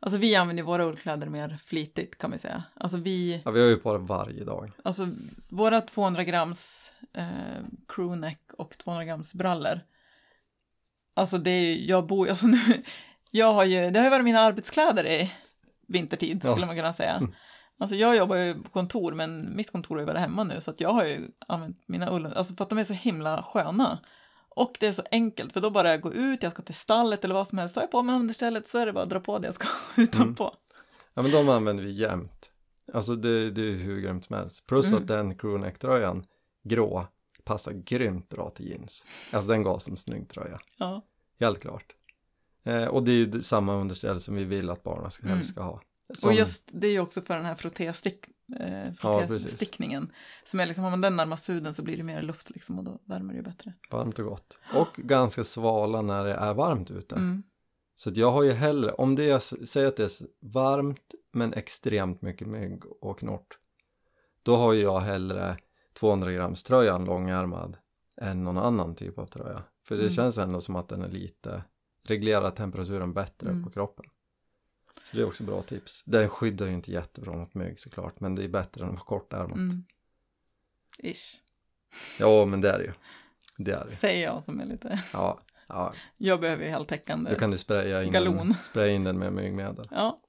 alltså vi använder ju våra ullkläder mer flitigt kan man säga. Alltså vi, Ja, vi har ju på det varje dag. alltså våra 200 grams eh, crewneck och 200 grams brallor. Alltså det är ju, jag bor alltså nu, jag har ju, det har ju varit mina arbetskläder i vintertid Ja. skulle man kunna säga. Alltså jag jobbar ju på kontor men mitt kontor har ju varit hemma nu så att jag har ju använt mina ull, alltså för att de är så himla sköna. Och det är så enkelt för då bara jag går ut, jag ska till stallet eller vad som helst, så har jag på mig understället så är det bara att dra på det jag ska utanpå. Ja men de använder vi jämt. Alltså det, det är hur grymt som helst. Plus Mm. att den crewneck-tröjan, grå, passar grymt bra till jeans. Alltså den gav som snygg tröja. Ja. Helt klart. Eh, och det är ju samma underställ som vi vill att barnen ska, Mm. helst ska ha. Som, Och just det är ju också för den här eh, frottéstickningen. som är liksom, har man den närmast huden så blir det mer luft liksom och då värmer det ju bättre. Varmt och gott. Och ganska svala när det är varmt ute. Mm. Så jag har ju hellre, om det är, säg att det är varmt men extremt mycket mygg och knort. Då har ju jag hellre 200 grams tröjan långärmad än någon annan typ av tröja. För det Mm. känns ändå som att den är lite, reglerar temperaturen bättre Mm. på kroppen. Så det är också bra tips. Den skyddar ju inte jättebra mot mygg såklart, men det är bättre än att ha kortärmat. Mm. Ish, Ja, men det är det ju. Det är det. säger jag som är lite, Ja, ja. jag behöver ju heltäckande. Då kan du spraya in, Galon. den, spraya in den med myggmedel. Ja.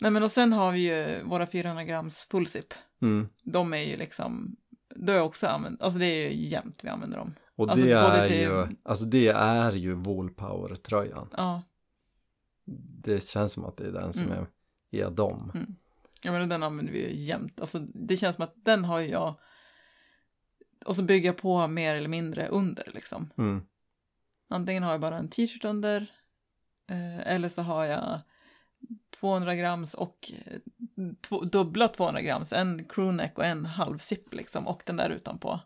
Nej men och sen har vi ju våra 400 grams fullzip. Mm. De är ju liksom, då jag också använt, alltså det är ju jämt vi använder dem. Och Alltså, det är till- ju, alltså det är ju Woolpower-tröjan. Ja, Det känns som att det är den som Mm. är, är dem. ja men den använder vi ju jämt. Alltså det känns som att den har ju jag, och så bygger jag på mer eller mindre under liksom. Mm. Antingen har jag bara en t-shirt under eh, eller så har jag 200 grams och eh, två, dubbla 200 grams, en crewneck och en halv zip liksom och den där utanpå.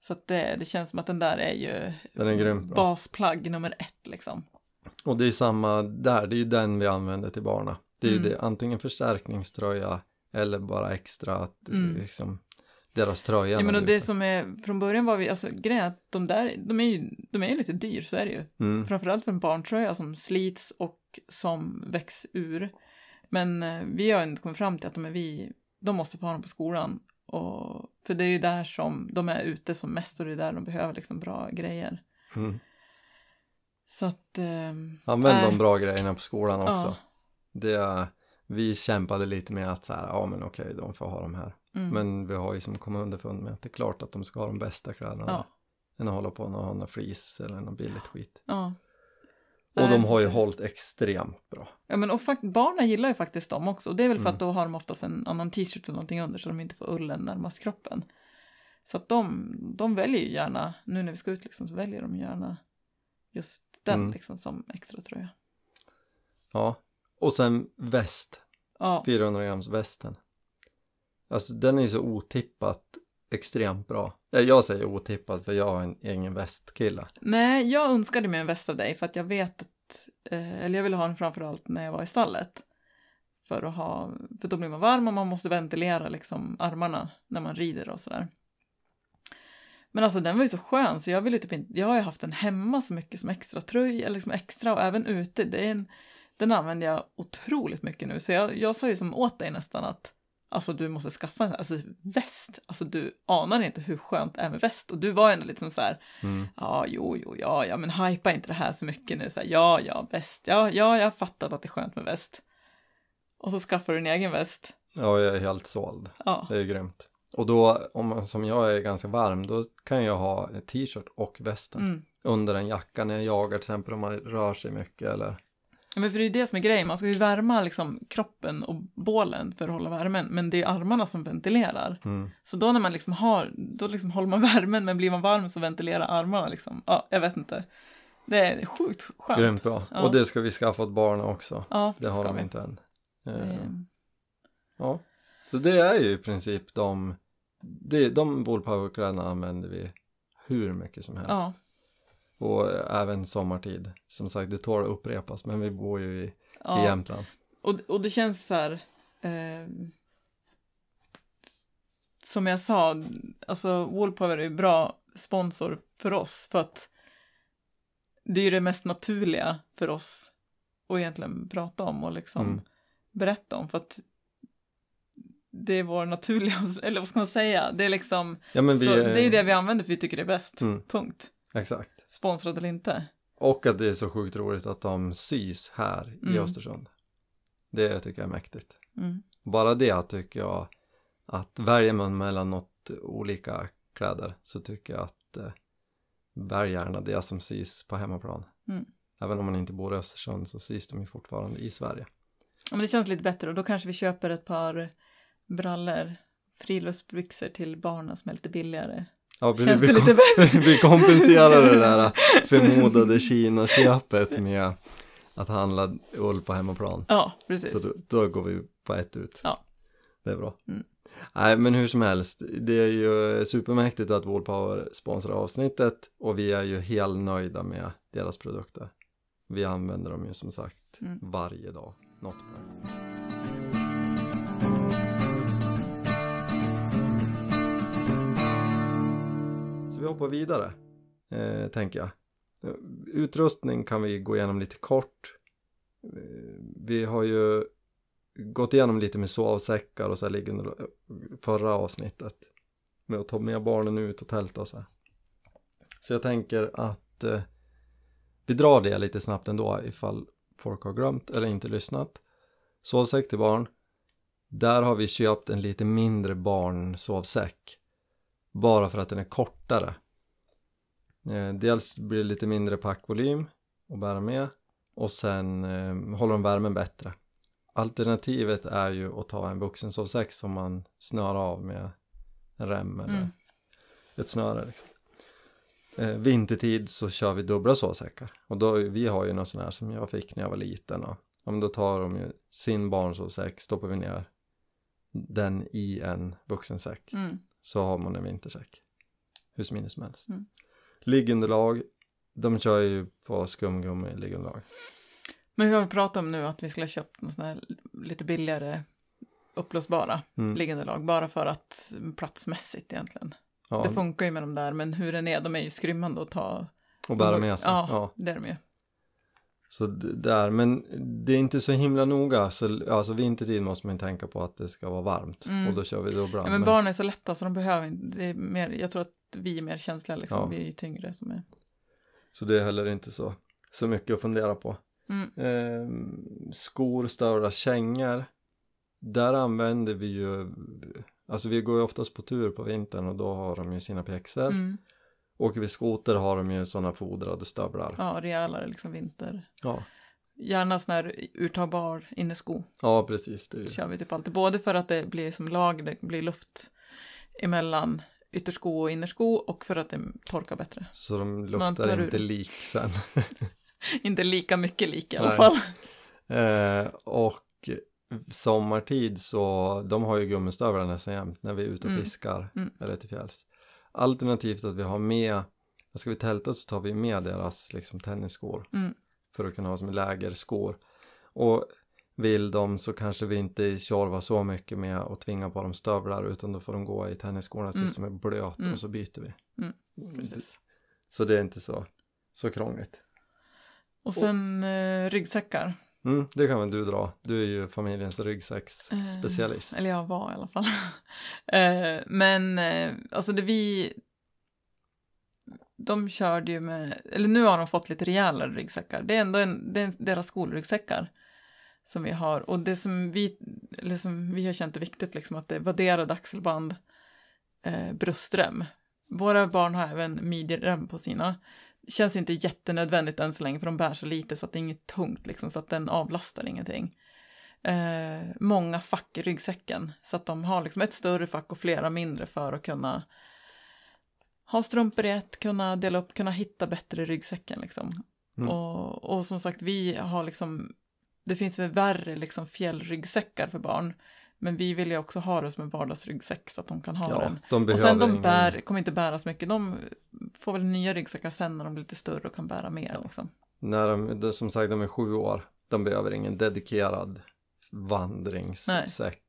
Så att det, det känns som att den där är ju Den är basplagg nummer ett liksom. Och det är samma där, det är ju den vi använder till barna. Det är Mm. det, antingen förstärkningströja eller bara extra att Mm. liksom deras tröja. Ja, men och det som är, från början var vi, alltså grejen är att de där, de är ju, de är ju lite dyr, så är det ju. mm. Framförallt för en barntröja som slits och som väcks ur. Men eh, vi har inte kommit fram till att de är vi, de måste få ha dem på skolan. Och, för det är ju där som de är ute som mest och det är där de behöver liksom bra grejer. Mm. Så att... Eh, Använd nej. de bra grejerna på skolan också. Ja. Det, vi kämpade lite med att så här, ja men okej, de får ha de här. Mm. Men vi har ju som kommit underfund med att det är klart att de ska ha de bästa kläderna. Ja. Än att hålla på med någon flis eller någon billigt skit. ja. Och de har ju hållit extremt bra. Ja, men och barnen gillar ju faktiskt dem också. Och det är väl för Mm. att då har de oftast en annan t-shirt eller någonting under så de inte får ullen närmast kroppen. Så att de, de väljer ju gärna, nu när vi ska ut liksom, så väljer de gärna just den Mm. liksom som extra tröja. Ja. Och sen väst. Ja, 400 grams västen. Alltså den är ju så otippat extremt bra. Eh, Jag säger otippat för jag är en egen västkille. Nej, jag önskade mig en väst av dig för att jag vet att, eh, eller jag ville ha den framförallt när jag var i stallet. För att ha, för då blir man varm och man måste ventilera liksom armarna när man rider och sådär. Men alltså den var ju så skön så jag ville typ inte, jag har ju haft den hemma så mycket som extra tröj eller liksom extra och även ute. Det är en, den använder jag otroligt mycket nu så jag, jag sa ju som åt dig nästan att Alltså du måste skaffa en alltså, väst. Alltså du anar inte hur skönt det är med väst. Och du var ändå liksom så här, Mm. ja, jo, jo, ja, ja, men hypa inte det här så mycket nu. Så här, ja, ja, väst, ja, ja, jag har fattat att det är skönt med väst. Och så skaffar du en egen väst. Ja, jag är helt såld. Ja, Det är grymt. Och då, om man som jag är ganska varm, då kan jag ha t-shirt och västen mm. under en jacka när jag jagar till exempel om man rör sig mycket eller Men för det är ju det som är grejen, man ska ju värma liksom kroppen och bålen för att hålla värmen, men det är armarna som ventilerar. mm. Så då när man liksom har, då liksom håller man värmen, men blir man varm så ventilerar armarna liksom. Ja, jag vet inte. Det är sjukt skönt. grymt bra. Ja. Och det ska vi skaffa åt barnen också. Ja, Det har ska de vi. inte än. Eh, Det- Ja, så det är ju i princip de, det, de Woolpower-kläderna använder vi hur mycket som helst. Ja, Och även sommartid. Som sagt, det tål att upprepas, men vi bor ju i, i ja. Jämtland. Och, och det känns så här, eh, som jag sa, alltså Woolpower är ju bra sponsor för oss för att det är ju det mest naturliga för oss att egentligen prata om och liksom Mm. berätta om för att det är vår naturliga, eller vad ska man säga, det är liksom, Ja, vi, så, det är det vi använder för vi tycker det är bäst, Mm. punkt. Exakt. Sponsrad eller inte. Och att det är så sjukt roligt att de sys här i Mm. Östersund. Det tycker jag är mäktigt. Mm. Bara det tycker jag att väljer man mellan något olika kläder så tycker jag att eh, välj gärna det som sys på hemmaplan. Mm. Även om man inte bor i Östersund så sys de ju fortfarande i Sverige. Ja, men det känns lite bättre och då kanske vi köper ett par brallor, friluftsbyxor till barnen som är lite billigare. Ja, vi, Känns vi, det lite bättre? vi kompenserar det där förmodade Kina-köpet med att handla ull på hemmaplan. Ja, precis. Så då, då går vi på ett ut. Ja. Det är bra. Mm. Nej, men hur som helst, det är ju supermäktigt att Wallpower sponsrar avsnittet och vi är ju helt nöjda med deras produkter. Vi använder dem ju som sagt Mm. varje dag, något. Så vi hoppar vidare, eh, tänker jag. Utrustning kan vi gå igenom lite kort. Eh, vi har ju gått igenom lite med sovsäckar och så här liggande eh, förra avsnittet. Med att ta med barnen ut och tälta och så här. Så jag tänker att eh, vi drar det lite snabbt ändå ifall folk har glömt eller inte lyssnat. Sovsäck till barn. Där har vi köpt en lite mindre barnsovsäck. Bara för att den är kortare. Eh, dels blir det lite mindre packvolym att bära med. Och sen eh, håller de värmen bättre. Alternativet är ju att ta en vuxensovsäck som man snör av med en rem eller Mm. ett snöre. Liksom. Eh, vintertid så kör vi dubbla sovsäckar. Och då, vi har ju någon sån här som jag fick när jag var liten. Och, ja, men då tar de ju sin barnsovsäck, stoppar vi ner den i en vuxensäck. Mm. Så har man en vintersäck. Hur smidigt som helst. Mm. Liggunderlag, de kör ju på skumgummi liggunderlag. Men vi har pratat om nu att vi skulle ha köpt någon sån här lite billigare upplösbara Mm. liggunderlag bara för att platsmässigt egentligen. Ja, Det funkar ju med de där, men hur den är, de är ju skrymmande att ta. och bära med sig. Ja, Ja. det är de ju. Så där, men det är inte så himla noga. Så, alltså vintertid måste man tänka på att det ska vara varmt. Mm. Och då kör vi dubbla. Ja, men barn är så lätta så de behöver inte, det är mer, jag tror att vi är mer känsliga liksom, Ja. vi är ju tyngre som är. Så det är heller inte så, så mycket att fundera på. Mm. Ehm, skor, stövlar, kängor. Där använder vi ju, alltså vi går ju oftast på tur på vintern och då har de ju sina pjäxor. Mm. Åker vi skoter har de ju sådana fodrade stövlar. Ja, rejälare liksom vinter. Ja, Gärna sån här uttagbar innersko. ja precis. Det är ju, kör vi typ alltid. Både för att det blir som lag, det blir luft emellan yttersko och innersko och för att det torkar bättre. så de luktar tar ur. inte lik sen. Inte lika mycket lik i alla Nej. fall. Eh, och sommartid så, de har ju gummistövlar nästan jämt när vi är ute och Mm. fiskar Mm. eller till fjälls. Alternativt att vi har med, ska vi tälta så tar vi med deras liksom tennisskor Mm. för att kunna ha som lägerskor. Och vill de så kanske vi inte tjorvar så mycket med att tvinga på dem stövlar utan då får de gå i tennisskorna tills Mm. de är blöt Mm. och så byter vi. Mm, Precis. Så det är inte så, så krångligt. Och sen eh, ryggsäckar. Mm, det kan väl du dra. Du är ju familjens ryggsäcksspecialist. Eh, eller jag var i alla fall. eh, men eh, alltså det vi... De körde ju med, eller nu har de fått lite rejälare ryggsäckar. Det är ändå en, det är deras skolryggsäckar som vi har. Och det som vi, eller som vi har känt är viktigt, liksom att det är vadderade axelband, eh, bröstrem. Våra barn har även midjerem på sina. Känns inte jättenödvändigt än så länge för de bär så lite så att det är inget tungt liksom så att den avlastar ingenting. Eh, många fack i ryggsäcken så att de har liksom ett större fack och flera mindre för att kunna ha strumpor i ett, kunna dela upp, kunna hitta bättre i ryggsäcken liksom. Mm. Och, och som sagt, vi har liksom, det finns väl värre liksom fjällryggsäckar för barn. Men vi vill ju också ha det som en vardagsryggsäck så att de kan ha Ja, den. de Och sen de ingen- bär, kommer inte bära så mycket. De får väl nya ryggsäckar sen när de blir lite större och kan bära mer. Liksom. När de, som sagt, de är sju år. De behöver ingen dedikerad vandringssäck.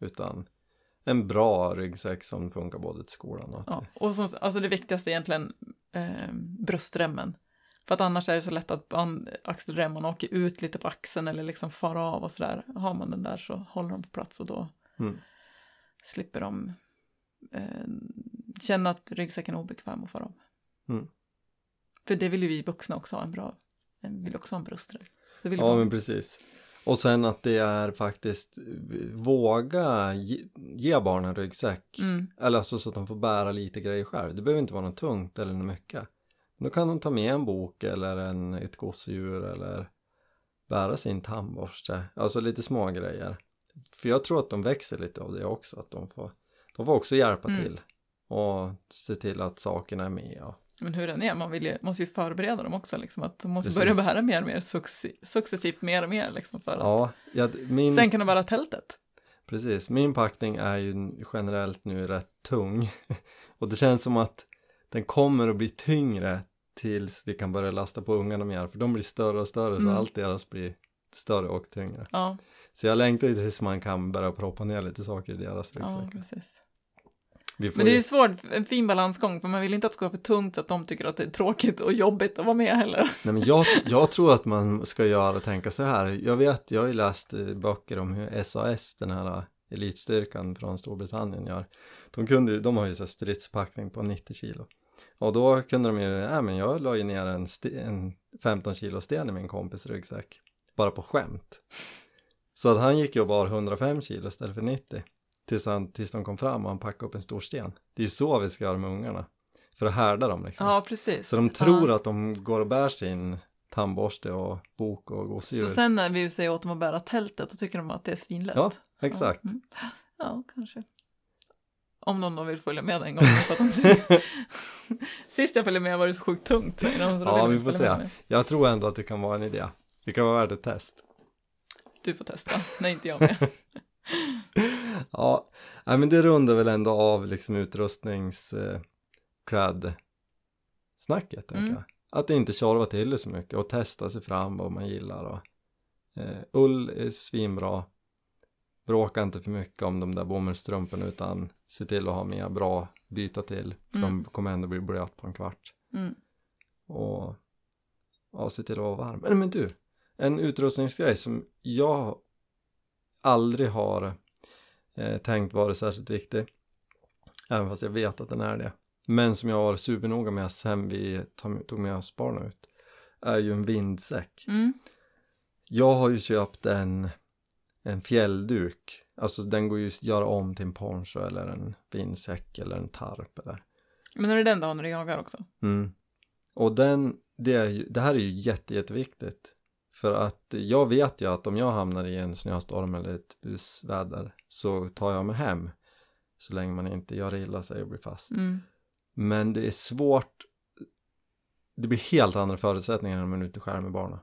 Utan en bra ryggsäck som funkar både till skolan och Ja. till... Och som, alltså det viktigaste är egentligen eh, bröstremmen. För att annars är det så lätt att band, axelremmen åker ut lite på axeln eller liksom far av och sådär. Har man den där så håller de på plats och då Mm. slipper de eh, känna att ryggsäcken är obekväm att fara av. Mm. För det vill ju vi vuxna också ha en bra, vi vill också ha en bröstrem. Ja barn. men precis. Och sen att det är faktiskt våga ge, ge barnen ryggsäck. Mm, Eller alltså så att de får bära lite grejer själv. Det behöver inte vara något tungt eller något mycket. Då kan de ta med en bok eller en, ett gosedjur eller bära sin tandborste. Alltså lite små grejer. För jag tror att de växer lite av det också. Att de får, de får också hjälpa Mm. till. Och se till att sakerna är med. Och, men hur den är, man ju, måste ju förbereda dem också, liksom, att de måste Precis. börja bära mer och mer successivt, successivt mer och mer. Liksom, för att ja, jag, min, sen kan de bära tältet. Precis, min packning är ju generellt nu rätt tung och det känns som att den kommer att bli tyngre tills vi kan börja lasta på ungarna mer för de blir större och större så Mm. allt deras blir större och tyngre. Ja, Så jag längtar tills man kan börja proppa ner lite saker i deras ja ryggsäckar. får Men det är ju, svårt, en fin balansgång, för man vill inte att det ska vara för tungt så att de tycker att det är tråkigt och jobbigt att vara med heller. nej men jag, jag tror att man ska göra och tänka så här. Jag vet, jag har ju läst eh, böcker om hur SAS, den här elitstyrkan från Storbritannien gör. De, kunde, de har ju så stridspackning på 90 kilo. Och då kunde de ju, nej men jag la ju ner en, en 15 kilo sten i min kompis ryggsäck. Bara på skämt. Så att han gick ju och bar 105 kilo istället för 90. Tills, han, tills de kom fram och han packade upp en stor sten. Det är ju så vi ska göra med ungarna. För att härda dem liksom. Ja, precis. Så de tror ja. att de går och bär sin tandborste och bok och gosedjur. Så sen när vi säger åt dem att bära tältet, då tycker de att det är svinlätt. Ja, exakt. Ja, mm. ja kanske. Om de då vill följa med en gång. För att de... Sist jag följde med var det så sjukt tungt. Så Ja, vi får se. Jag tror ändå att det kan vara en idé. Det kan vara värt ett test. Du får testa, när inte jag med. Ja, nej, men det rundar väl ändå av liksom utrustningskläd snacket tänker Mm. jag. Att inte tjorva till det så mycket och testa sig fram vad man gillar och eh, ull är svinbra. Bråka inte för mycket om de där bomullstrumporna utan se till att ha med bra byta till. För Mm. de kommer ändå bli blöt på en kvart. Mm. och ja, se till att vara varm. Men, men du, en utrustningsgrej som jag aldrig har eh, tänkt vara särskilt viktig, även fast jag vet att den är det, men som jag har supernoga med sen vi tog tog med oss barnen ut, är ju en vindsäck. Mm. Jag har ju köpt en, en fjällduk, alltså den går ju att göra om till en poncho eller en vindsäck eller en tarp eller Men är det den du har när du jagar också? Mm. Och den, det, är ju, det här är ju jätte, jätteviktigt. För att jag vet ju att om jag hamnar i en snöstorm eller ett busväder så tar jag mig hem. Så länge man inte gör illa sig och blir fast. Mm. Men det är svårt. Det blir helt andra förutsättningar när man är ute själv med barnen.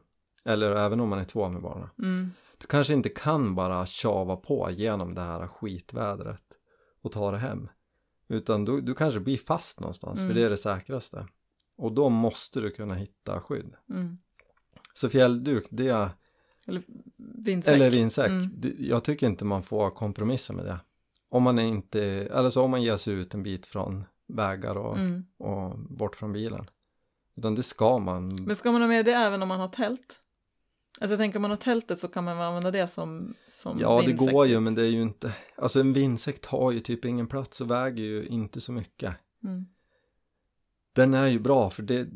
Eller även om man är två med barnen. Mm. du kanske inte kan bara tjava på genom det här skitvädret och ta det hem. Utan du, du kanske blir fast någonstans, Mm. för det är det säkraste. Och då måste du kunna hitta skydd. Mm. Så fjällduk, det är, Eller vindsäck. eller vindsäck, Mm. det, jag tycker inte man får kompromissa med det. Om man inte, eller så om man ger sig ut en bit från vägar och, Mm. och bort från bilen. Utan det ska man. Men ska man ha med det även om man har tält? Alltså jag tänker om man har tältet så kan man använda det som, som Ja, det går ju, typ. men det är ju inte, alltså en vindsäck tar ju typ ingen plats och väger ju inte så mycket. Mm. Den är ju bra för det,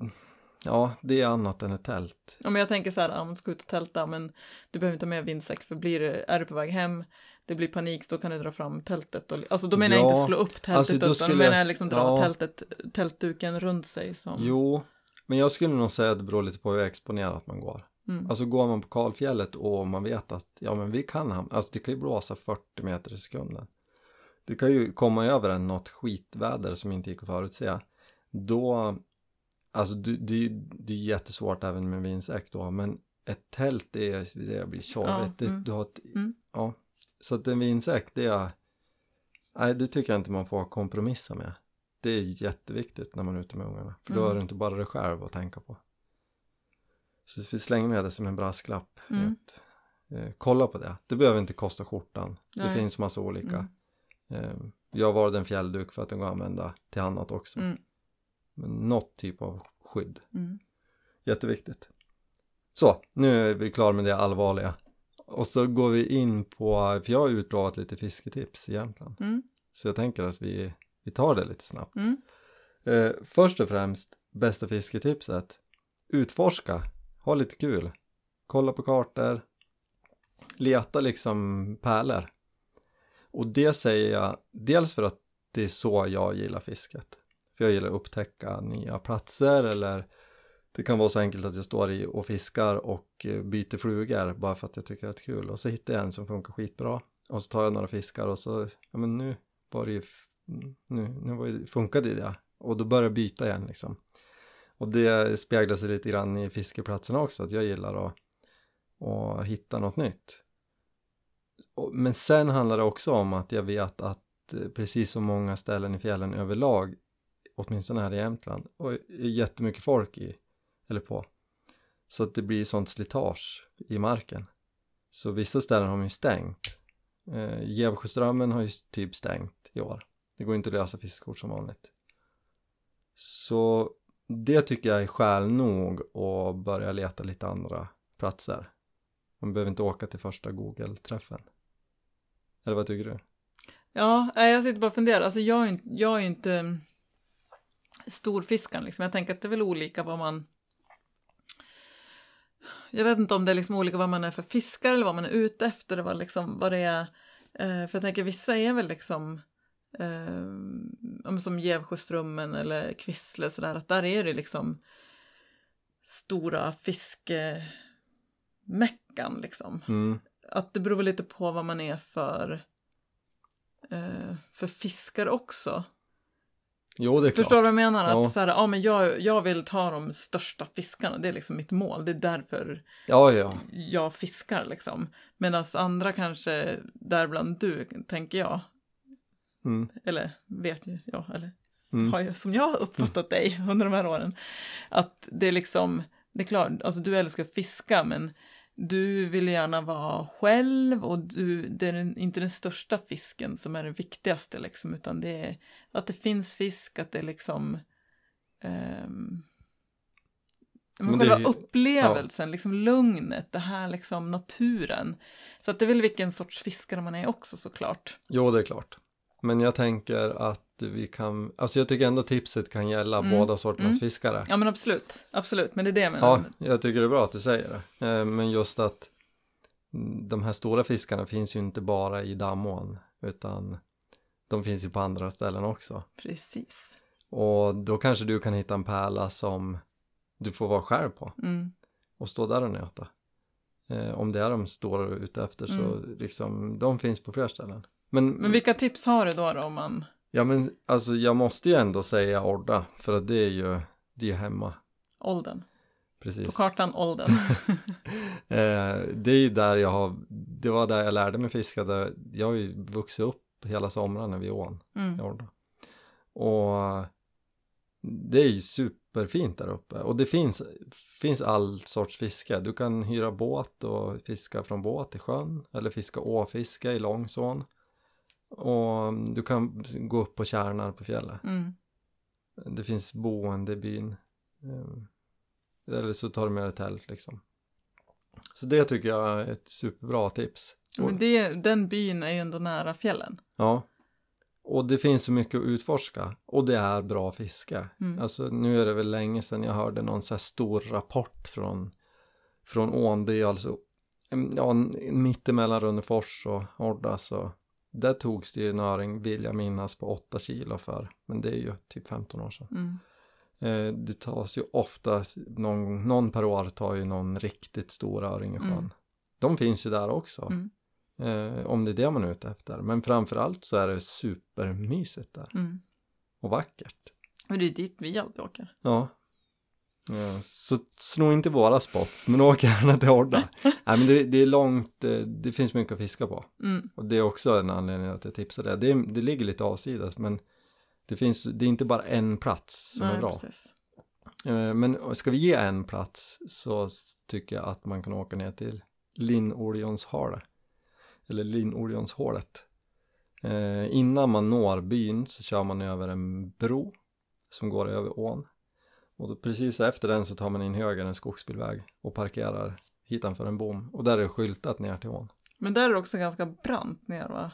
ja, det är annat än ett tält. Ja, men jag tänker så här, om du ska ut och tälta, men du behöver inte ha med vindsäck, för blir det, är du på väg hem, det blir panik, då kan du dra fram tältet. Och, alltså då menar jag Ja, inte slå upp tältet, alltså, då utan då menar jag- jag liksom dra ja. tältet, tältduken runt sig. Som, Jo, men jag skulle nog säga att det beror lite på hur exponerat man går. Mm. Alltså går man på kalfjället och man vet att, ja men vi kan hamna, alltså det kan ju blåsa 40 meter i sekunden. Det kan ju komma över en något skitväder som inte gick att förutse. Då, alltså du, det, det är jättesvårt även med vindsäck då, men ett tält det, är, det blir tjorvigt. Ja, Det, mm. du har ett, Mm. ja. Så att en vindsäck det är, nej det tycker jag inte man får kompromissa med. Det är jätteviktigt när man är ute med ungarna, för då Mm. har du inte bara dig själv att tänka på. Så vi slänger med det som en brasklapp. Mm. Att, eh, kolla på det. Det behöver inte kosta skjortan. Det Nej. finns massa olika. Mm. Eh, jag varit en fjällduk för att den går att använda till annat också. Mm. Något typ av skydd. Mm. Jätteviktigt. Så, nu är vi klara med det allvarliga. Och så går vi in på, för jag har utlovat lite fisketips i Jämtland. Mm. Så jag tänker att vi, vi tar det lite snabbt. Mm. Eh, först och främst, bästa fisketipset. Utforska, ha lite kul. Kolla på kartor. Leta liksom pärlor. Och det säger jag dels för att det är så jag gillar fisket. För jag gillar att upptäcka nya platser eller det kan vara så enkelt att jag står i och fiskar och eh, byter flugor bara för att jag tycker att det är kul. Och så hittar jag en som funkar skitbra. Och så tar jag några fiskar och så, ja men nu var det ju, nu, nu var det, funkade ju det. Och då börjar jag byta igen liksom. Och det speglar sig lite grann i fiskeplatserna också, att jag gillar att, att hitta något nytt. Men sen handlar det också om att jag vet att eh, precis som många ställen i fjällen överlag, åtminstone här i Jämtland, och jättemycket folk i, eller på. Så att det blir sånt slitage i marken. Så vissa ställen har man ju stängt. Eh, Gävsjöströmmen har ju typ stängt i år. Det går inte att lösa fiskekort som vanligt. Så det tycker jag är skäl nog att börja leta lite andra platser. Man behöver inte åka till första Google-träffen. Eller vad tycker du? Ja, eh, jag sitter bara och funderar. Alltså jag är inte, jag är ju inte storfiskaren liksom. Jag tänker att det är väl olika vad man... Jag vet inte om det är liksom olika vad man är för fiskare eller vad man är ute efter. Vad, liksom, vad det är. Eh, för jag tänker vissa är väl liksom eh, som Gävsjöströmmen eller Kvissle sådär. Att där är det liksom stora fiskemeckan liksom Mm. att det beror lite på vad man är för eh, för fiskar också. Jo, det är Förstår du vad jag menar? Ja. Att så här, ja, men jag, jag vill ta de största fiskarna, det är liksom mitt mål. Det är därför Ja, ja. jag fiskar liksom. Medan andra kanske, däribland du, tänker jag, Mm. eller vet ju jag, eller Mm. har jag, som jag har uppfattat dig under de här åren, att det är liksom, det är klart, alltså du älskar att fiska, men du vill gärna vara själv och du, det är den, inte den största fisken som är det viktigaste liksom, utan det är att det finns fisk, att det är liksom ehm, men det själva ju- upplevelsen, liksom lugnet, det här liksom naturen. Så att det är väl vilken sorts fiskare man är också såklart. Jo, det är klart. Men jag tänker att vi kan, alltså jag tycker ändå tipset kan gälla Mm. båda sorternas Mm. fiskare. Ja men absolut, absolut, men det är det jag menar. Ja, jag tycker det är bra att du säger det. Eh, Men just att mm, de här stora fiskarna finns ju inte bara i Damån, utan de finns ju på andra ställen också. Precis. Och då kanske du kan hitta en pärla som du får vara själv på Mm. och stå där och nöta. Eh, om det är de står ute efter så liksom, de finns på fler ställen. Men, Men vilka tips har du då, då om man... ja men alltså jag måste ju ändå säga Orda, för att det är ju, det är hemma. Åldern? precis. På kartan åldern. Eh, det är ju där jag har, det var där jag lärde mig fiska. Där, jag har ju vuxit upp hela somrarna vid ån Mm. i Orda. Och det är ju superfint där uppe. Och det finns, finns all sorts fiske. Du kan hyra båt och fiska från båt i sjön. Eller fiska åfiske i Långsån. Och du kan gå upp på kärnar på fjället. Mm. Det finns boende i byn. Eh, Eller så tar du med dig tält liksom. Så det tycker jag är ett superbra tips. Men det, den byn är ju ändå nära fjällen. Ja. Och det finns så mycket att utforska. Och det är bra fiske. Mm. Alltså nu är det väl länge sedan jag hörde någon så här stor rapport från, från ån. Det är alltså mm, ja, mittemellan Rönnefors och Orda så där togs det ju en öring, vill jag minnas, på 8 kilo för. Men det är ju typ 15 år sedan. Mm. Eh, det tas ju ofta, någon, någon per år tar ju någon riktigt stor öring i sjön. Mm. De finns ju där också. Mm. Eh, om det är det man är ute efter. Men framförallt så är det supermysigt där. Mm. Och vackert. Men det är dit vi alltid åker. Ja. Ja så sno inte våra spots, men åk gärna till Horda. Nej men det, det är långt, eh, det finns mycket att fiska på. Mm. Och det är också en anledning att jag tipsar det. Det, det ligger lite avsides men det finns, det är inte bara en plats som är Nej, bra. precis. Eh, Men ska vi ge en plats så tycker jag att man kan åka ner till Linnoljonshale. Eller Linnoljonshålet. Eh, innan man når byn så kör man över en bro som går över ån. Och då, precis efter den så tar man in höger en skogsbilväg och parkerar hitanför en bom. Och där är det skyltat ner till ån. Men där är det också ganska brant ner va?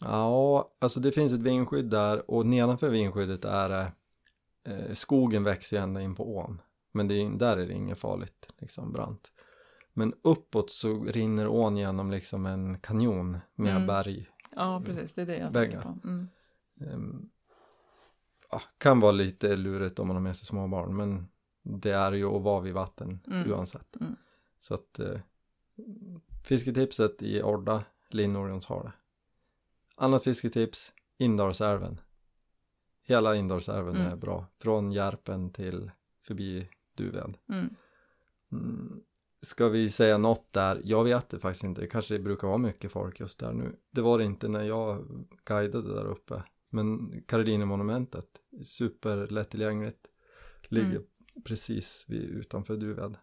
Ja, alltså det finns ett vindskydd där och nedanför vindskyddet är det eh, skogen växer ju ända in på ån. Men det är, där är det inget farligt, liksom brant. Men uppåt så rinner ån genom liksom en kanjon med Mm. berg. Ja, precis. Det är det jag Väggar. tänker på. Mm. Ehm, kan vara lite lurigt om man har med sig små barn men det är ju att vara vid vatten Mm. oavsett. Mm. Så att eh, fisketipset i Orda, Linnorions har det. Annat fisketips, Indalsälven. Hela Indalsälven Mm. är bra. Från Järpen till förbi Duved. Mm. Mm. Ska vi säga något där? Jag vet det faktiskt inte. Det kanske brukar vara mycket folk just där nu. Det var det inte när jag guidade där uppe. Men Karolinemonumentet, superlättillgängligt. Ligger Mm. precis vid, utanför Duved.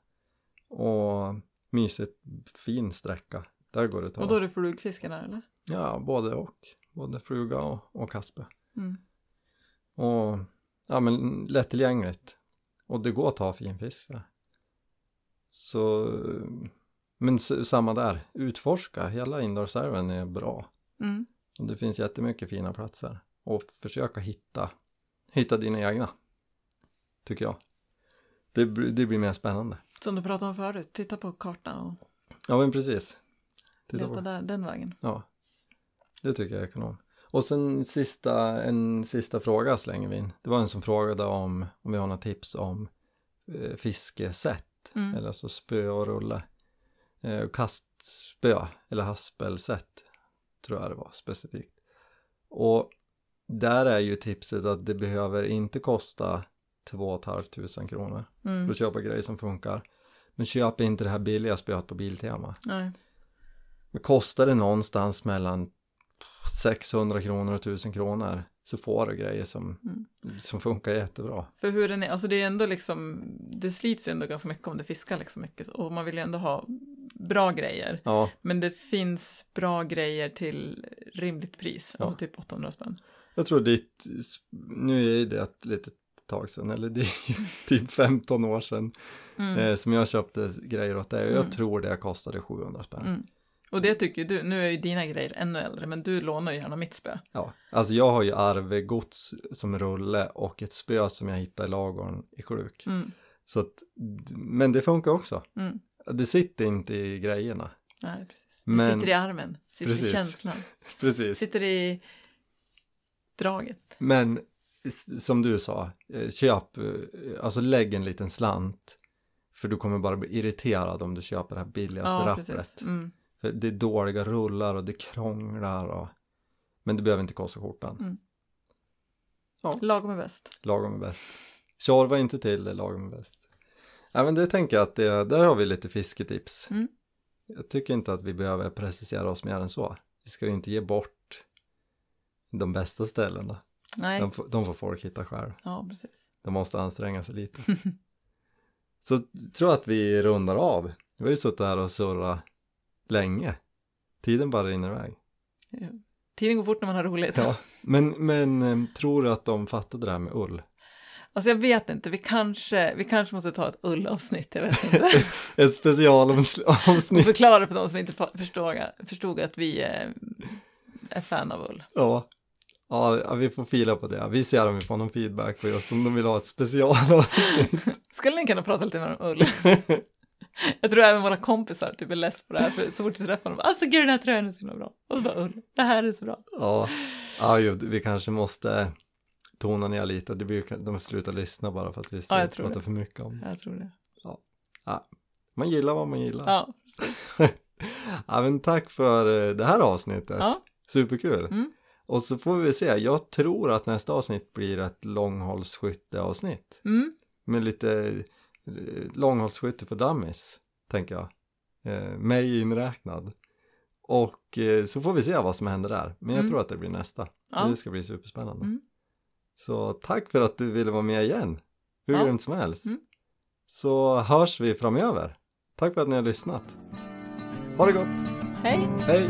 Och mysigt, fin sträcka. Där går det att ta. Och då är det flugfiske där eller? Ja, både och. Både fruga och, och kaspe. Mm. Och ja, men lättillgängligt. Och det går att ta fin fisk där. Så, men samma där. Utforska, hela Indalsälven är bra. Mm. Och det finns jättemycket fina platser. Och försöka hitta, hitta dina egna. Tycker jag. Det, blir- det blir mer spännande. Som du pratade om förut, titta på kartan och Ja men precis. Titta leta där, den vägen. Ja, det tycker jag är kanon. Och sen sista, en sista fråga slänger vi in. Det var en som frågade om, om vi har några tips om eh, fiskesätt. Mm. Eller alltså spö och rulle. Eh, kastspö eller haspelsätt tror jag det var specifikt. Och där är ju tipset att det behöver inte kosta 2 500 kronor Mm. för att köpa grejer som funkar. Men köp inte det här billiga spöet på Biltema. Nej. Men kostar det någonstans mellan 600 kronor och 1000 kronor så får du grejer som, Mm. som funkar jättebra. För hur den är, alltså det är ändå liksom, det slits ju ändå ganska mycket om det fiskar liksom mycket och man vill ju ändå ha bra grejer. Ja, Men det finns bra grejer till rimligt pris, Ja. alltså typ 800 spänn. Jag tror ditt, nu är det ett litet tag sedan, eller det är ju typ 15 år sedan Mm. eh, som jag köpte grejer åt dig och jag Mm. tror det kostade 700 spänn. Mm. Och det tycker du, nu är ju dina grejer ännu äldre, men du lånar ju gärna mitt spö. Ja, alltså jag har ju arvegods som rulle och ett spö som jag hittade i lagorn i kluk. Mm. Så att, men det funkar också. Mm. Det sitter inte i grejerna. Nej, precis. Det Men- sitter i armen, sitter Precis. i känslan, Precis. sitter i draget. Men som du sa, eh, köp, eh, alltså lägg en liten slant. För du kommer bara bli irriterad om du köper det här billigaste Ja, precis. Mm. För det är dåliga rullar och det krånglar och... Men det behöver inte kosta skjortan. Lagom är bäst. Lagom är bäst. Tjorva inte till det, lagom är bäst. Ja men det tänker jag att det, där har vi lite fisketips. Mm. Jag tycker inte att vi behöver precisera oss mer än så. Vi ska ju inte ge bort de bästa ställena. Nej, De, de får folk hitta själv. ja precis. De måste anstränga sig lite. så jag tror att vi rundar av. Vi har ju suttit här och surrat länge. Tiden bara rinner iväg. Tiden går fort när man har roligt. Ja. Men, men eh, tror du att de fattade det här med ull? Alltså jag vet inte, vi kanske, vi kanske måste ta ett ullavsnitt, jag vet inte. Ett Och specialavsnitt. förklara för de som inte förstod, förstod att vi eh, är fan av ull. Ja. Ja, vi får fila på det. Vi ser om vi får någon feedback på just om de vill ha ett specialavsnitt. Skulle ni kunna prata lite mer om ull? Jag tror även våra kompisar typ är less på det här, för så fort vi träffar dem, alltså gud den här tröjan är så himla bra. Och så bara ull, det här är så bra. Ja, ja ju, vi kanske måste tona ner lite. Det blir, de slutar lyssna bara för att vi Ja, pratar det. för mycket om det. Jag tror det. Man gillar vad man gillar. Ja, precis. Ja, men tack för eh, det här avsnittet. Ja, Superkul. Mm. Och så får vi se. Jag tror att nästa avsnitt blir ett långhållsskytteavsnitt. mm, Med lite eh, långhållsskytte för dummies, tänker jag. Eh, mig inräknad. Och eh, så får vi se vad som händer där. Men jag Mm. tror att det blir nästa. Ja. Det ska bli superspännande. Mm. Så tack för att du ville vara med igen. Hur Ja. grymt som helst. Mm. Så hörs vi framöver. Tack för att ni har lyssnat. Ha det gott. hej! Hej!